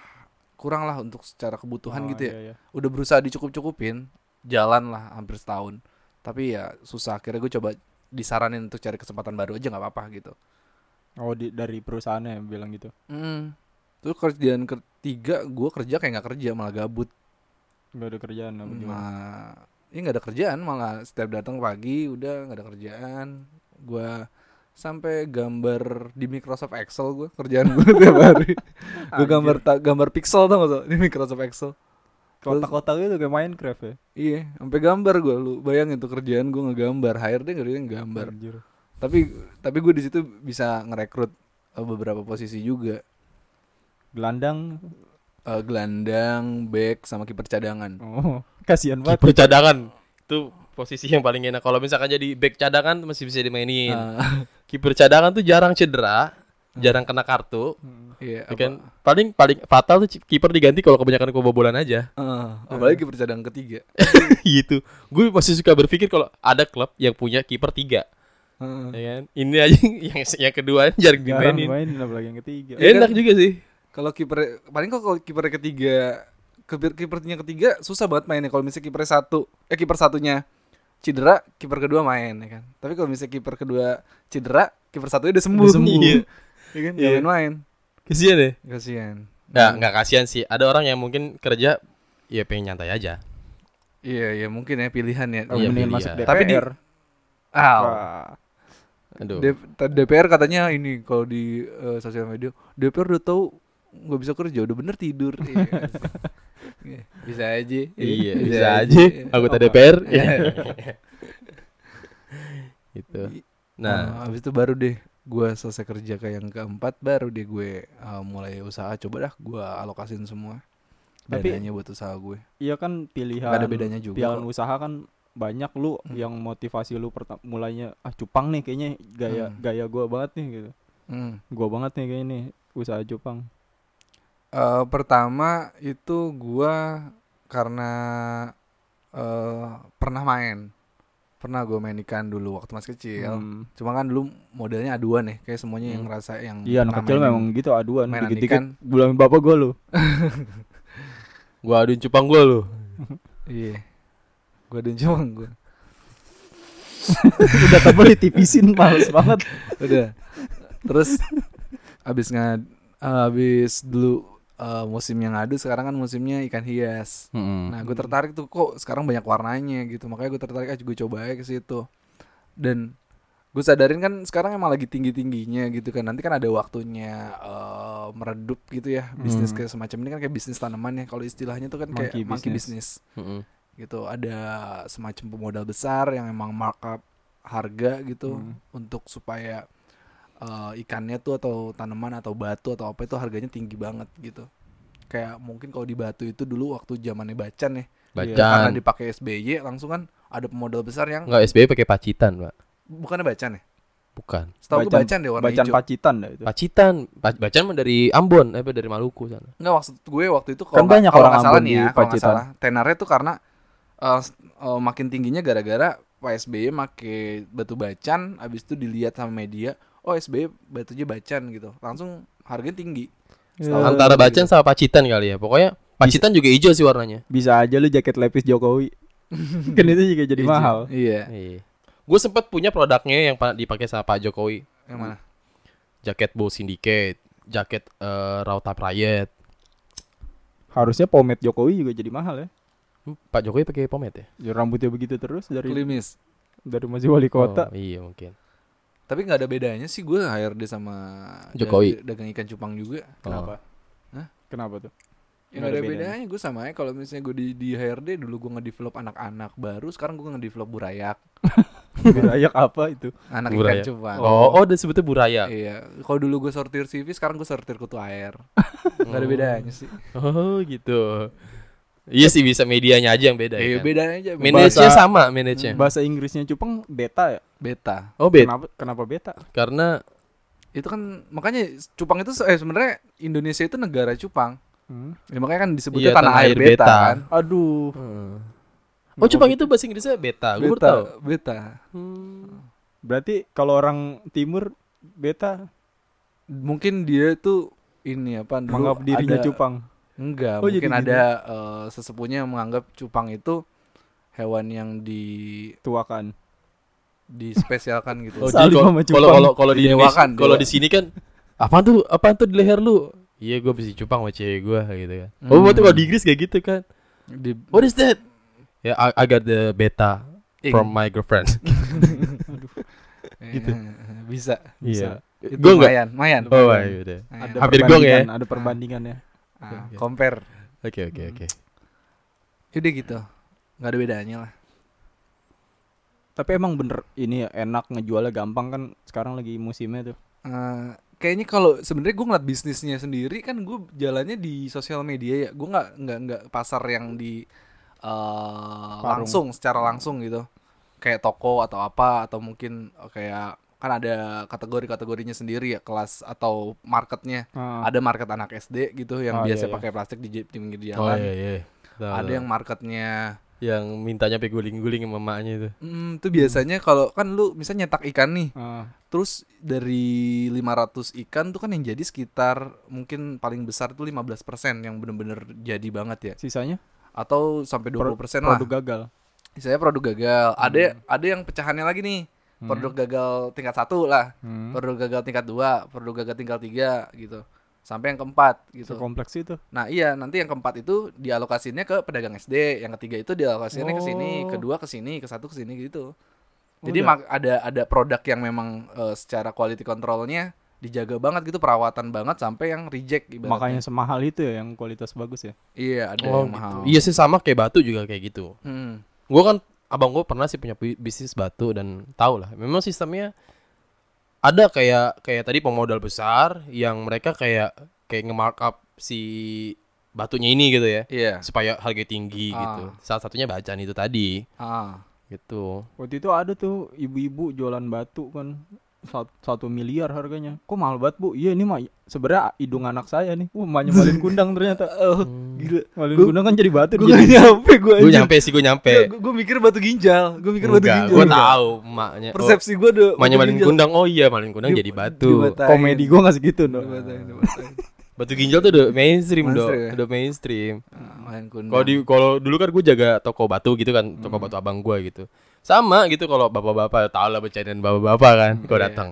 A: kurang lah untuk secara kebutuhan
B: Oh,
A: gitu ya
B: iya, iya.
A: udah berusaha dicukup-cukupin jalan lah hampir setahun tapi ya susah akhirnya gue coba disaranin untuk cari kesempatan baru aja nggak apa-apa gitu
B: Oh di, dari perusahaannya yang bilang gitu.
A: Hmm. Terus kerjaan ketiga gue kerja kayak nggak kerja malah gabut.
B: Gak ada kerjaan apa gimana?
A: Nah, ini nggak ada kerjaan malah setiap datang pagi udah nggak ada kerjaan. Gue sampai gambar di Microsoft Excel gue kerjaan gue tiap hari. gue gambar ta- gambar pixel tau gak tuh di Microsoft Excel.
B: kotak-kotak itu kayak Minecraft ya.
A: Iya, sampai gambar gue lu bayangin tuh kerjaan gue ngegambar, HRD ngerjain gambar.
B: Anjir.
A: Tapi tapi gue di situ bisa ngerekrut eh, beberapa posisi juga.
B: Gelandang.
A: Eh, gelandang, back sama kiper cadangan.
B: Oh, kasihan banget.
C: Kiper cadangan itu posisi yang paling enak. Kalau misalkan jadi back cadangan masih bisa dimainin.
A: Ah,
C: Kiper cadangan tuh jarang cedera, jarang kena kartu.
B: Hmm.
A: iya,
C: Ya kan paling paling fatal tuh kiper diganti kalau kebanyakan kebobolan aja.
A: Ah, apalagi kiper cadangan ketiga.
C: gitu. Gue masih suka berpikir kalau ada klub yang punya kiper tiga,
A: Heeh.
C: ya kan? Ini aja yang yang kedua jarang
B: Jarang
C: dimainin.
B: main apalagi yang ketiga.
A: Iya
C: Enak
A: kan?
C: juga sih.
A: Kalau kiper paling kok kalau kiper ketiga kiper kipernya ketiga susah banget mainnya kalau misalnya kiper satu eh kiper satunya cedera, kiper kedua main ya kan. Tapi kalau misalnya kiper kedua cedera, kiper satunya udah sembuh.
C: Udah sembuh. Iya.
A: Ya kan?
C: Iya.
A: Main.
C: Kesian deh.
A: Kasihan.
C: Nggak, nggak kasihan sih. Ada orang yang mungkin kerja ya pengen nyantai aja.
A: Iya, ya mungkin ya pilihan ya.
B: Oh,
C: Iya,
B: mendingan
C: pilih
B: masuk
C: ya.
B: DPR.
A: Tapi di- Ah.
C: Aduh.
A: DPR katanya ini kalau di eh, sosial media DPR udah tahu nggak bisa kerja udah bener tidur Iya. Iya, bisa aja
C: Iya, bisa aja. Anggota DPR.
A: Iya.
C: gitu.
A: nah
C: Nah,
A: habis itu baru deh gue selesai kerja ke yang keempat baru deh gue eh, mulai usaha coba dah gue alokasin semua
B: Tapi-
A: dananya buat usaha gue
B: Iya kan pilihan.
A: Gak ada bedanya juga
B: Pilihan
A: kok.
B: usaha kan banyak lu
A: Hmm.
B: yang motivasi lu pertama mulainya ah cupang nih kayaknya gaya
A: Hmm.
B: gaya gua banget nih gitu.
A: Hmm.
B: Gua banget nih kayaknya nih usaha cupang.
A: Eh, pertama itu gue karena eh pernah main pernah gue main ikan dulu waktu masih kecil
B: Hmm.
A: Cuma kan dulu modelnya aduan nih, kayak semuanya yang
B: Hmm.
A: ngerasa yang
B: Iya anak kecil
A: mainin.
B: memang gitu aduan
A: mainan
B: dikit-dikit
A: ikan.
B: bilangin bapak gua lu.
C: gua aduin cupang gua lu.
A: Iya. Gua aduin cuma gua.
B: Udah tabel ditipisin males banget.
A: Udah. Terus abis ngad abis dulu eh, musimnya ngadu sekarang kan musimnya ikan hias. Nah, gue tertarik tuh kok sekarang banyak warnanya gitu. Makanya gue tertarik aja gue coba aja ke situ. Dan gue sadarin kan sekarang emang lagi tinggi-tingginya gitu kan. Nanti kan ada waktunya eh, meredup gitu ya. Bisnis
B: Hmm.
A: kayak semacam ini kan kayak bisnis tanaman ya. Kalau istilahnya tuh kan kayak
B: Monkey
A: monkey
B: business.
A: business.
C: Mm-mm.
A: gitu ada semacam pemodal besar yang emang markup harga gitu
B: Hmm.
A: untuk supaya eh, ikannya tuh atau tanaman atau batu atau apa itu harganya tinggi banget gitu kayak mungkin kalau di batu itu dulu waktu zamannya bacan ya karena
C: Bacan.
A: dipakai SBY langsung kan ada pemodal besar yang
C: Enggak SBY pakai pacitan, Pak.
A: bukannya bacan ya
C: Bukan.
A: setahu gue
B: Bacan-
A: bacan deh warna
B: Bacan
A: hijau
B: pacitan dah itu.
C: Pacitan. Pa- Bacan mah dari Ambon, apa dari Maluku sana.
A: Enggak maksud gue waktu itu
B: Kan
A: kalau nggak-
B: banyak
A: kalau
B: orang
A: nggak salah
B: Ambon
A: nih
B: di
A: ya, kalau nggak
B: Pacitan.
A: salah tenarnya tuh karena eh, s- eh, makin tingginya gara-gara Pak SBY make batu bacan, abis itu dilihat sama media, oh SBY batunya bacan gitu, langsung harganya tinggi. Setahu
B: Ya,
C: Antara
A: gitu.
C: Bacan sama Pacitan kali ya. Pokoknya Pacitan juga hijau sih warnanya.
B: Bisa aja lu jaket lepis Jokowi. kan itu juga jadi
A: Iya,
B: mahal.
A: Iya.
C: Iya. Gue sempet punya produknya yang pa- dipakai sama Pak Jokowi.
A: Yang mana?
C: Jaket Bow Syndicate, jaket eh, Raw Type Riot.
B: Harusnya pomade Jokowi juga jadi mahal ya.
C: Hmm, Pak Jokowi pakai pomade ya?
B: Ya, rambutnya begitu terus dari
A: Klimis.
B: dari masih wali kota.
C: Oh, iya mungkin.
A: Tapi nggak ada bedanya sih gue HRD sama
C: Jokowi.
A: dag- dagang ikan cupang juga.
B: Kenapa?
A: Hah?
B: Kenapa tuh?
A: Ya nggak ada bedanya. Gue sama aja kalau misalnya gue di, di HRD dulu gue ngedevelop anak-anak baru, sekarang gue ngedevelop burayak,
B: Berayak apa itu?
A: anak
C: Burayak.
A: ikan cupang.
C: Oh, oh, udah sebetnya buraya.
A: Iya, kalau dulu gue sortir CV, sekarang gue sortir kutu air. Nggak ada
C: Oh.
A: bedanya sih.
C: Oh, gitu. Iya sih bisa medianya aja yang beda
A: Iya,
C: ya. kan?
A: bedanya aja.
C: Manage-nya
B: Bahasa-
C: sama, manage-nya.
B: Bahasa Inggrisnya cupang beta ya?
A: beta.
C: Oh, beda.
B: Kenapa kenapa beta?
C: Karena
A: Itu kan makanya cupang itu eh sebenarnya Indonesia itu negara cupang.
B: Hmm.
A: Ya, makanya kan disebutnya
C: Iya,
A: tanah, air beta, kan.
B: Aduh.
C: Oh, cupang itu bahasa Inggrisnya beta. Gue baru
A: Beta,
C: tahu.
A: beta.
C: Hmm.
B: Berarti kalau orang timur beta
A: Mungkin dia tuh ini apa
B: menganggap dirinya
A: ada-
B: cupang.
A: Enggak,
B: Oh,
A: mungkin
B: jadi
A: ada eh, sesepuhnya yang menganggap cupang itu hewan yang di
B: Tuakan.
A: dispesialkan gitu.
C: Oh, jadi kalau kalau kalau di Indonesia, kalau di sini kan apaan tuh? Apaan tuh di leher lu? Iya, gue bisa cupang sama cewek gue gitu kan. Oh,
A: Hmm.
C: berarti kalau di Inggris kayak gitu kan.
A: Di
C: What is that? Ya, I, I got the beta
A: ing.
C: from my girlfriend.
A: gitu. Bisa.
C: Iya.
A: Itu
C: Gue enggak.
A: lumayan, lumayan.
C: Oh, iya.
B: Ada
C: Hampir gong ya.
B: perbandingan, Ada perbandingannya.
A: Ah,
C: Oke.
A: compare.
C: Oke, oke, oke.
A: Udah gitu. Nggak ada bedanya lah.
B: Tapi emang bener ini ya, enak ngejualnya gampang kan sekarang lagi musimnya tuh.
A: Eh, kayaknya kalau sebenarnya gue ngeliat bisnisnya sendiri kan gue jalannya di sosial media ya gue nggak nggak nggak pasar yang di eh, langsung secara langsung gitu kayak toko atau apa atau mungkin eh, kayak kan ada kategori-kategorinya sendiri ya kelas atau marketnya
B: Ah,
A: ada market anak SD gitu yang
B: Oh,
A: biasa
B: iya, iya.
A: pakai plastik di, di pinggir
C: Oh
A: jalan
C: iya iya. Tahu,
A: ada yang marketnya
C: yang mintanya sampai guling-guling sama emaknya itu.
A: hmm, itu biasanya kalau kan lu misalnya nyetak ikan nih
B: ah.
A: Terus dari 500 ikan tuh kan yang jadi sekitar mungkin paling besar tuh 15% yang bener-bener jadi banget ya.
B: Sisanya
A: Atau sampai 20%
B: Pro-
A: lah.
B: produk gagal.
A: Misalnya produk gagal. Ada ada yang pecahannya lagi nih.
B: Hmm.
A: Produk gagal tingkat satu lah.
B: Hmm.
A: Produk gagal tingkat dua, produk gagal tingkat tiga gitu. Sampai yang keempat gitu.
B: Sekompleks itu.
A: Nah iya nanti yang keempat itu dialokasinya ke pedagang SD, yang ketiga itu dialokasinya ke sini,
B: Oh.
A: kedua ke sini, ke satu ke sini gitu.
B: Oh,
A: Jadi
B: udah.
A: mak- ada ada produk yang memang eh, secara quality controlnya dijaga banget gitu, perawatan banget sampai yang reject ibaratnya.
B: Makanya semahal itu ya yang kualitas bagus ya.
A: iya ada
C: Oh,
A: yang mahal.
C: gitu. Iya sih sama kayak batu juga kayak gitu.
A: Hmm.
C: Gue kan abang gue pernah sih punya bi- bisnis batu dan tau lah. Memang sistemnya ada kayak kayak tadi pemodal besar yang mereka kayak kayak nge-markup si batunya ini gitu ya
A: Iya.
C: supaya harga tinggi
A: Ah.
C: gitu. Salah satunya bacaan itu tadi
A: Ah.
C: gitu.
B: Waktu itu ada tuh ibu-ibu jualan batu kan satu, satu miliar harganya. Kok mahal banget bu? Iya ini mah sebenarnya hidung anak saya nih. Wah maknya malin kundang ternyata.
A: Oh,
C: Hmm.
A: gila.
B: Malin
A: Gua-
B: kundang kan jadi batu.
A: Gue nyampe gue
C: Gue nyampe sih gue nyampe.
A: Gue mikir batu ginjal. Gue mikir batu
C: Enggak,
A: ginjal.
C: gue tahu emaknya.
A: Persepsi gue udah
C: Oh, emaknya
A: batu
C: malin
A: ginjal.
C: kundang. Oh iya malin kundang
A: Di-
C: jadi batu.
A: dibatain.
B: Komedi gua gak segitu no.
A: Dibatain, dibatain.
C: Batu ginjal tuh udah mainstream dong,
A: Mainstream ya?
C: udah mainstream.
A: Ah, malin kundang.
C: Kalau di kalau dulu kan gue jaga toko batu gitu kan, toko
A: Hmm.
C: batu abang gue gitu. Sama gitu kalau bapak-bapak tahu lah bercandaan bapak-bapak kan, kalau
A: iya.
C: datang.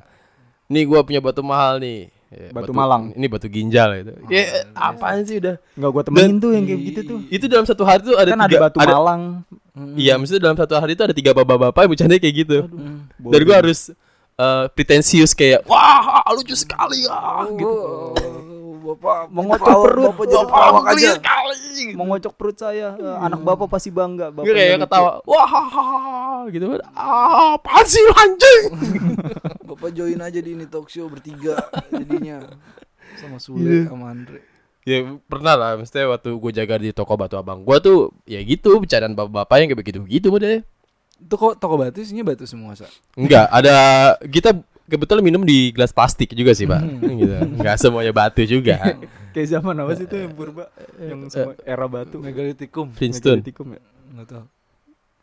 C: Nih gue punya batu mahal nih. Ya,
B: Batu Malang.
C: Ini batu ginjal gitu.
A: Oh,
C: ya apaan sih udah?
B: Enggak gua temenin
C: Dan-
B: tuh yang kayak gitu tuh.
C: Itu dalam satu hari tuh ada
B: Kan
C: tiga,
B: ada batu Malang.
A: Hmm.
C: Iya, maksudnya dalam satu hari itu ada tiga bapak-bapak yang bercanda kayak gitu.
A: Hmm.
C: Dan gue harus eh, pretensius kayak wah lucu sekali ah gitu.
A: Oh, Bapak
B: Mengocok perut.
A: Bapak jadi
C: Wah,
A: pelawak aja.
C: geli sekali.
B: Mau ngocok perut saya. Eh, Anak bapak pasti bangga. Bapaknya
C: kayak ketawa, wah hahaha, gitu kan. Ah, apaan sih lu, anjing?
A: Bapak join aja di ini talk show bertiga jadinya sama Sule sama Andre.
C: ya pernah lah, mestinya waktu gue jaga di toko batu abang gue tuh ya gitu bercandaan bapak-bapak yang kayak begitu-begitu deh.
A: Itu kok toko batu isinya batu semua, Sa?
C: Enggak, ada kita kebetulan minum di gelas plastik juga sih pak,
A: Hmm.
C: gitu. Enggak semuanya batu juga.
B: Kayak zaman apa sih itu yang purba yang semua era batu.
A: Megalitikum.
C: Flintstone.
B: Megalitikum ya.
A: Enggak tahu.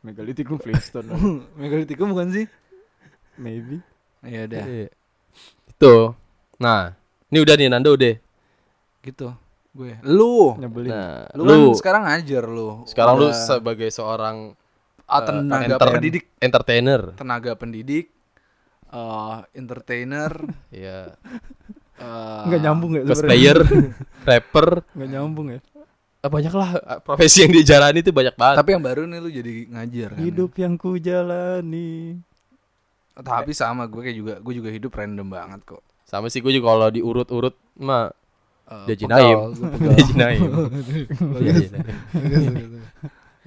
B: Megalitikum Flintstone.
A: Megalitikum bukan sih?
B: Maybe.
A: Ya udah,
C: Iya. Itu. Nah, ini udah nih Nando udah.
A: gitu. Gue. Lu.
B: Nyebelin.
C: Nah,
A: Lu,
C: lu,
A: kan sekarang ngajar lu.
C: sekarang lu
A: Udah-
C: sebagai seorang
A: ah,
C: eh,
A: tenaga
C: enter-
A: pendidik,
C: entertainer.
A: tenaga pendidik, eh entertainer,
C: Ya,
A: eh,
B: Enggak nyambung ya sebenarnya.
C: cosplayer, rapper,
B: Enggak nyambung ya.
C: ah, banyak lah ah, profesi yang dijalani itu banyak banget.
A: Tapi yang baru nih lu jadi ngajar kan.
B: Hidup yang ku jalani.
A: Tapi sama gue kayak juga gue juga hidup random banget kok.
C: Sama sih gue juga kalau diurut-urut mah
A: Eh,
C: Jinaim.
A: gue pegal.
C: dia jinaim.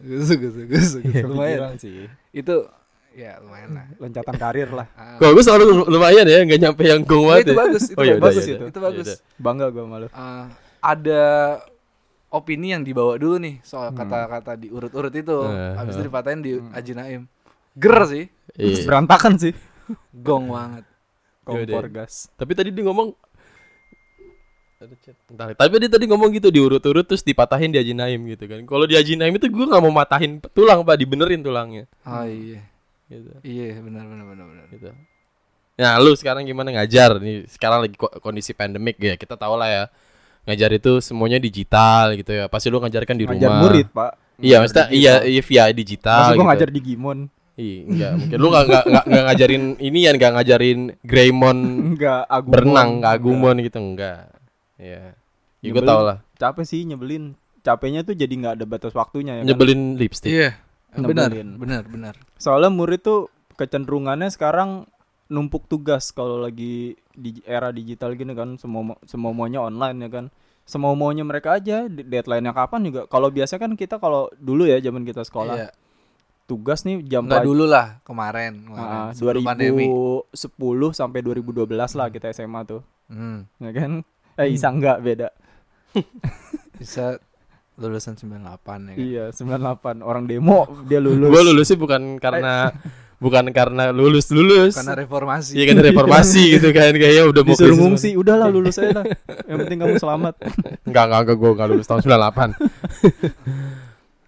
C: Iya,
A: gus. lumayan.
B: Sih.
A: Itu ya lumayan lah.
B: Loncatan karir lah.
A: Ah.
C: Kalau gue selalu lumayan ya, nggak nyampe yang gong
A: Nggak,
C: banget.
A: itu
C: ya.
A: bagus, itu
C: Oh, yaudah,
A: bagus
C: yaudah.
A: itu. Itu bagus.
C: Yaudah.
B: Bangga gue malu.
A: Eh, ada opini yang dibawa dulu nih soal
B: Hmm.
A: kata-kata diurut-urut itu.
C: Eh,
A: Habis
C: eh.
A: itu dipatahin di
B: Hmm.
A: Aji Naim. Ger sih,
C: Iya.
B: Berantakan sih.
A: gong banget.
B: Kompor gas.
C: Tapi tadi dia ngomong Ada chat. Bentar. Tapi dia tadi ngomong gitu diurut-urut terus dipatahin di Haji Naim gitu kan. Kalau di Haji Naim itu gue nggak mau matahin tulang pak, dibenerin tulangnya.
A: Oh iya.
C: Gitu.
A: Iya, benar benar benar benar.
C: gitu. Nah, lu sekarang gimana ngajar nih? Sekarang lagi ko- kondisi pandemik ya. Kita tahu lah ya. Ngajar itu semuanya digital gitu ya. Pasti lu ngajarkan di
B: Ngajar
C: rumah.
B: murid, Pak.
C: Iya,
B: Ngajar
C: maksudnya
B: digital.
C: iya, iya via digital
B: Maksud
C: gitu.
B: ngajar di Gimon.
C: Iya, enggak mungkin lu nggak nggak nggak- nggak ngajarin ini ya, nggak ngajarin Greymon
B: Enggak, Agumon.
C: berenang, nggak Agumon gitu enggak. Iya. Ya, gue
B: Nyebelin.
C: tau lah.
B: Capek sih nyebelin. Capeknya tuh jadi nggak ada batas waktunya ya kan?
C: Nyebelin lipstick.
A: Iya. Benar, benar, benar.
B: Soalnya murid tuh kecenderungannya sekarang numpuk tugas kalau lagi di era digital gini kan semua semua maunya online ya kan semua maunya mereka aja de- deadline-nya kapan juga kalau biasa kan kita kalau dulu ya zaman kita sekolah
A: Iya.
B: tugas nih jam pelajaran
A: dulu lah, kemarin, kemarin
B: Ah,
A: sebelum pandemi.
B: 2010 sampai 2012 lah kita SMA tuh
A: Hmm.
B: ya kan eh Isa enggak beda
A: Bisa lulusan 98 ya kan.
B: iya 98 orang demo dia lulus.
C: Gue lulus sih bukan karena bukan karena lulus lulus.
A: Karena reformasi.
C: Iya kan reformasi gitu kan kayaknya udah mau
B: disuruh ngungsi udahlah lulus aja lah yang penting kamu selamat.
C: Enggak, enggak, enggak, gue enggak lulus tahun 98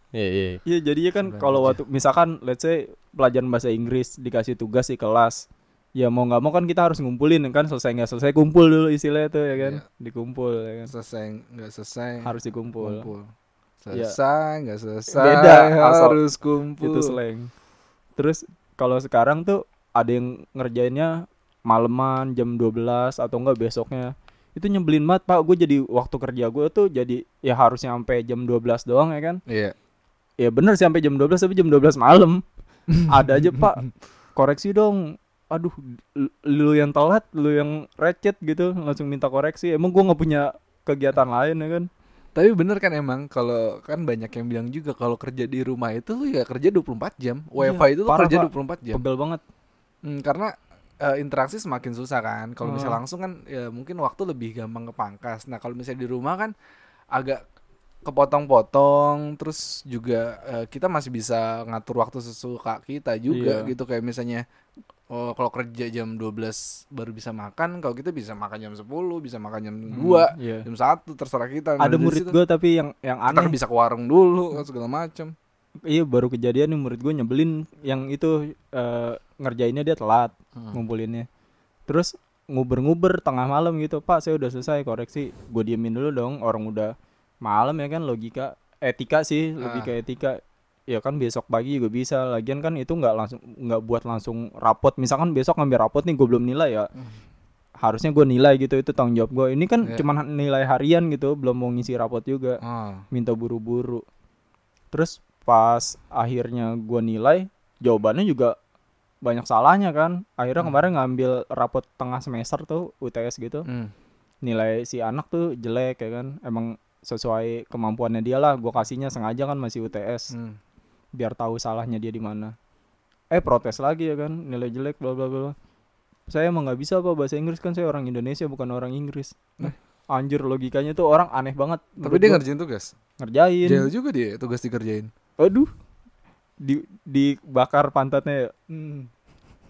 C: Iya, iya.
B: Iya jadinya kan kalau waktu misalkan let's say pelajaran bahasa Inggris dikasih tugas di kelas ya mau nggak mau kan kita harus ngumpulin kan selesai nggak selesai kumpul dulu istilahnya tuh ya kan
A: Iya.
B: dikumpul ya kan
A: selesai nggak selesai
B: harus dikumpul
A: kumpul.
B: Iya.
A: Selesai nggak selesai
B: Beda, asal-
A: harus kumpul.
B: itu slang terus kalau sekarang tuh ada yang ngerjainnya maleman jam 12 atau enggak besoknya itu nyebelin banget pak gue jadi waktu kerja gue tuh jadi ya harusnya sampai jam 12 doang ya kan
A: Iya.
B: ya bener sih sampai jam 12 tapi jam 12 malam ada aja pak koreksi dong aduh lu- yang telat lu yang recet gitu langsung minta koreksi emang gua nggak punya kegiatan lain ya kan
A: Tapi bener kan emang kalau kan banyak yang bilang juga kalau kerja di rumah itu lu ya kerja 24 jam. WiFi itu lu
B: Iya, parah,
A: kerja
B: Pak.
A: 24 jam.
B: pegel banget
A: Hmm, karena eh, interaksi semakin susah kan. Kalau misalnya
B: Hmm.
A: langsung kan ya mungkin waktu lebih gampang kepangkas. Nah, kalau misalnya di rumah kan agak kepotong-potong terus juga eh, kita masih bisa ngatur waktu sesuka kita juga
B: Iya.
A: gitu kayak misalnya oh, kalau kerja jam 12 baru bisa makan, kalau kita bisa makan jam 10, bisa makan jam 2,
B: iya.
A: jam 1 terserah kita. Nah,
B: ada
A: dari
B: murid gue tapi yang yang
A: kita kan
B: aneh
A: bisa ke warung dulu segala macam.
B: iya baru kejadian nih murid gue nyebelin yang itu eh, ngerjainnya dia telat
A: Hmm.
B: ngumpulinnya terus nguber-nguber tengah malam gitu pak saya udah selesai koreksi gue diemin dulu dong orang udah malam ya kan logika etika sih lebih
A: Ah.
B: ke etika ya kan besok pagi juga bisa lagian kan itu nggak langsung nggak buat langsung rapot misalkan besok ngambil rapot nih gue belum nilai ya
A: Hmm.
B: harusnya gue nilai gitu itu tanggung jawab gue ini kan
A: Iya.
B: cuman nilai harian gitu belum mau ngisi rapot juga
A: Oh.
B: minta buru-buru terus pas akhirnya gua nilai jawabannya juga banyak salahnya kan akhirnya
A: Hmm.
B: kemarin ngambil rapot tengah semester tuh UTS gitu
A: Hmm.
B: nilai si anak tuh jelek ya kan emang sesuai kemampuannya dia lah gua kasihnya sengaja kan masih UTS
A: Hmm.
B: Biar tahu salahnya dia di mana eh protes lagi ya kan nilai jelek bla bla bla saya emang nggak bisa apa bahasa Inggris kan saya orang Indonesia bukan orang Inggris
A: Eh.
B: anjir logikanya tuh orang aneh banget
A: Tapi dia
B: gua.
A: ngerjain tugas.
B: ngerjain
A: Jail juga dia tugas dikerjain.
B: Aduh. Di dibakar pantatnya ya.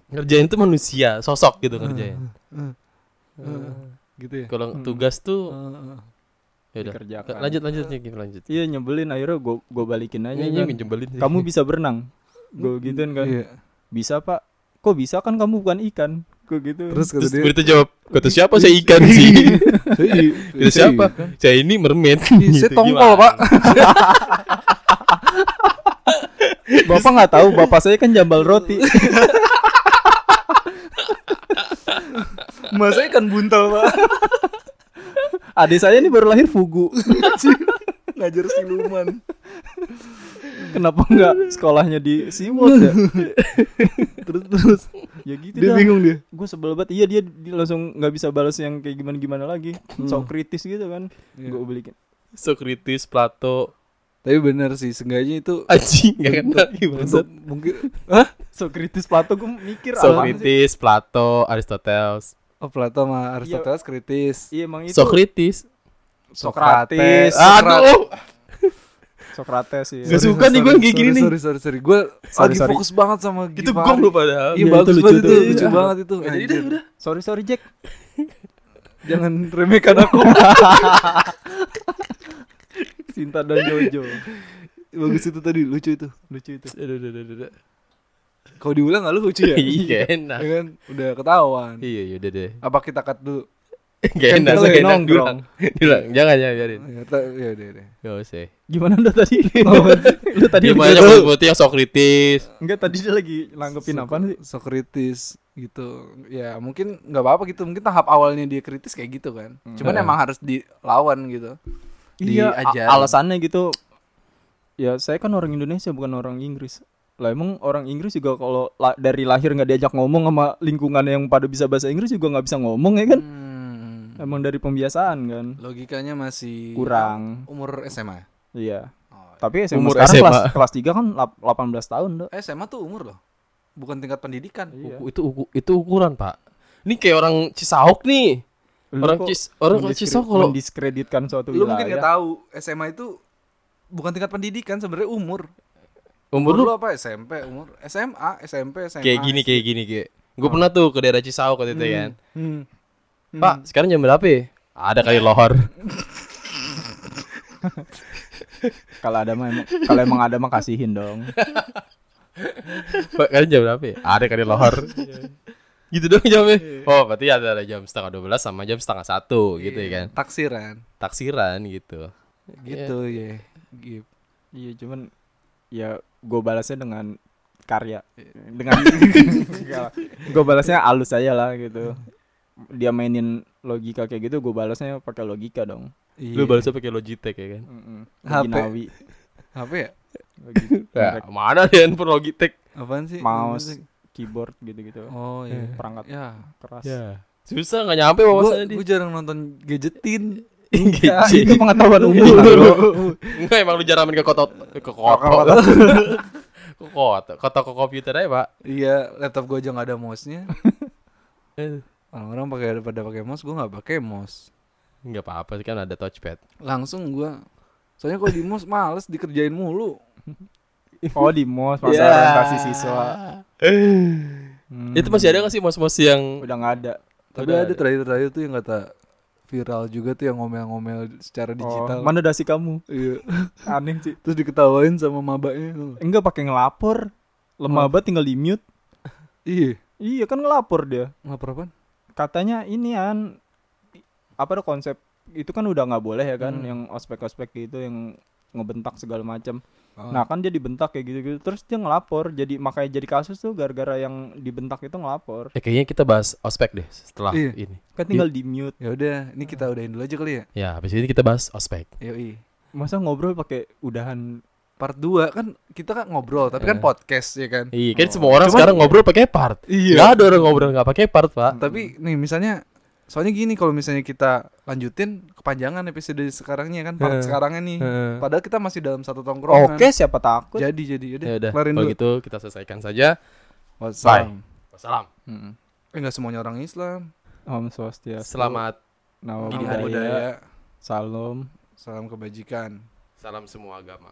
C: Ngerjain tuh manusia, sosok gitu ngerjain.
A: Gitu ya.
C: Kalau
B: Hmm.
C: tugas tuh ya udah.
B: Dikerjakan.
C: Lanjut lanjut nih, Kim, lanjut.
B: Iya nyebelin akhirnya gue gue balikin aja
C: Ini
B: kan.
C: nyebelin sih.
B: Kamu bisa berenang. Gue gituin kan.
A: Iya.
B: Bisa, Pak. Kok bisa kan kamu bukan ikan. Gue gitu.
A: Terus kata
C: Terus
A: dia,
C: berita jawab, kata siapa saya ikan sih?
A: "Saya-
C: Kata
A: saya
C: siapa?
A: ikan."
C: Saya ini mermaid.
A: Saya
C: Gitu,
A: tongkol? Pak.
B: Bapak nggak tahu, bapak saya kan jambal roti.
A: Mas saya ikan buntal, Pak.
B: Adik saya ini baru lahir fugu.
A: Ngajar siluman.
B: Kenapa nggak sekolahnya di SeaWorld ya?
A: Terus terus
B: ya gitu
A: Dia
B: dah
A: bingung dia.
B: gue sebel banget iya dia, dia langsung nggak bisa balas yang kayak gimana gimana lagi sok kritis gitu kan
A: Iya.
B: gue belikin
C: Socrates, Plato,
A: Tapi bener sih, seenggaknya itu
C: anjing gak kena gimana?
A: mungkin Hah?
B: sok kritis Plato gue mikir sih?
C: Socrates, Plato, Aristoteles,
A: Oh, Plato sama Aristoteles kritis.
B: iya emang itu
C: Socrates.
B: Sokrates
C: Aduh,
B: Sokrates iya
C: Gak suka nih gue kayak gini nih.
A: Sorry, sorry, sorry. Gue lagi
B: sorry.
A: fokus banget sama
C: Itu
A: Givari.
C: gong lu padahal.
A: Iya,
B: Iya,
A: bagus
B: itu lucu
A: banget itu, lucu
B: Iya.
A: banget itu.
C: Jadi udah, udah.
B: sorry sorry Jack
A: Jangan remehkan aku.
B: Sinta dan Jojo
A: bagus itu tadi, lucu itu.
B: lucu itu
C: Aduh, aduh, aduh, aduh.
A: Kalau diulang gak lu lucu ya?
C: Iya enak.
A: Ya kan? Udah ketahuan.
C: Iya, iya udah deh.
A: Apa kita cut dulu?
C: Gak
B: Kan
C: enak, gak enak. Diulang, diulang. Jangan ya biarin.
A: Ya, ya udah, udah.
C: Gak usah.
B: gimana udah tadi lu tadi
C: banyak putih yang Socrates.
B: enggak tadi dia lagi nanggepin
A: Sok-
B: apaan sih
A: Sokratis gitu. Ya mungkin nggak apa-apa gitu. Mungkin tahap awalnya dia kritis kayak gitu kan. Cuman
C: Hmm.
A: emang harus dilawan gitu.
B: Iya, alasannya gitu. Ya saya kan orang Indonesia bukan orang Inggris. Lah emang orang Inggris juga kalau la- dari lahir nggak diajak ngomong sama lingkungan yang pada bisa bahasa Inggris juga nggak bisa ngomong ya kan?
A: Hmm.
B: Emang dari pembiasaan kan.
A: Logikanya masih
B: Kurang.
A: umur SMA.
B: Iya.
A: Oh,
B: Tapi SMA
C: Umur
B: sekarang
C: SMA.
B: kelas kelas 3 kan lap- 18 tahun, Dok.
A: eh, SMA tuh umur loh. Bukan tingkat pendidikan.
B: Iya.
C: Uku- itu uku- itu ukuran, Pak. Ini kayak orang Cisauk nih.
B: Lu
C: Orang Cis orang Cisauk kalau
B: mendiskreditkan suatu
A: Lu mungkin
B: wilayah.
A: nggak tahu SMA itu bukan tingkat pendidikan sebenarnya umur.
C: Umur lu
A: lu apa SMP umur SMA SMP SMA
C: kayak gini kayak gini kayak. Gue pernah tuh ke daerah Cisauk waktu itu kan.
A: Hmm.
C: Pak, sekarang jam berapa ya? Ada kali lohor.
B: Kalau ada mah kalau emang ada mah kasihin dong.
C: Pak, kalian jam berapa ya? Ada kali lohor. gitu dong jamnya. Oh, berarti ada, jam setengah 12 sama jam setengah satu gitu ya kan.
A: taksiran
C: Taksiran gitu.
A: gitu ya gitu.
B: Iya, cuman ya gue balasnya dengan karya. Dengan gue balasnya halus aja lah gitu. Dia mainin logika kayak gitu gue balasnya pakai logika dong.
A: Iya.
C: Lu balasnya pakai Logitech ya kan?
B: Mm-mm.
A: HP.
B: Loginawi.
A: Apa ya?
C: Ya,
B: merek
C: mana dia handphone Logitech?
A: apaan sih?
B: Mouse keyboard gitu-gitu.
A: Oh iya.
B: Perangkat
A: ya.
B: keras.
C: Ya. Susah nggak nyampe
A: gue
C: wawasannya dia.
A: jarang nonton gadgetin
B: Ya, itu pengetahuan umum lah, bro.
C: Enggak emang lu jarang main ke kota ke kota. Ke kota, kota ke komputer aja, Pak.
A: iya laptop gue aja nggak ada mouse-nya
C: Eh,
A: orang-orang pakai pada pakai mouse gue nggak pakai mouse
C: Enggak apa-apa sih kan ada touchpad.
A: langsung gue soalnya kalau di mouse males dikerjain mulu
B: oh di mos masa orientasi siswa Hmm.
C: Itu masih ada gak sih mos-mos yang
B: udah nggak ada
A: tapi
C: Udah
A: ada
C: ada.
A: terakhir-terakhir tuh yang kata viral juga tuh yang ngomel-ngomel secara digital.
B: oh, mana dasi kamu?
A: Iya.
B: Aneh sih
A: terus diketawain sama mabaknya
B: enggak pakai ngelapor. Lemah
A: Oh.
B: banget tinggal di mute
A: iya.
B: Iya kan ngelapor dia.
A: Ngapur apaan?
B: Katanya ini an apa ada konsep itu kan udah nggak boleh ya kan
A: Hmm.
B: yang ospek-ospek gitu yang ngebentak segala macam.
A: Oh.
B: Nah kan dia dibentak kayak gitu-gitu terus dia ngelapor jadi makanya jadi kasus tuh gara-gara yang dibentak itu ngelapor.
C: Ya kayaknya kita bahas ospek deh setelah
A: Iya.
C: ini.
B: Kan tinggal di mute.
A: ya udah ini kita udahin dulu aja kali ya
C: Ya, habis ini kita bahas ospek.
A: yoi
B: Masa ngobrol pakai udahan
A: part 2 kan kita kan ngobrol tapi kan
C: Eh.
A: podcast ya kan
C: Iya, kan semua orang
A: Cuman-
C: sekarang ngobrol pakai part.
A: Iya.
C: Gak ada orang ngobrol nggak pakai part, Pak.
A: tapi nih misalnya soalnya gini kalau misalnya kita lanjutin kepanjangan episode sekarangnya kan part
C: Eh.
A: sekarangnya nih padahal kita masih dalam satu tongkrongan
B: Oke, siapa takut?
A: jadi jadi yaudah
C: Ya udah,
A: kelarin
C: kalau
A: dulu
C: gitu kita selesaikan saja.
A: Wassalam.
C: Wassalam.
B: Mm-mm.
A: eh nggak semuanya orang Islam
B: Om Swastiastu.
C: Selamat hari.
A: budaya
B: Salam.
A: salam kebajikan
C: salam semua agama.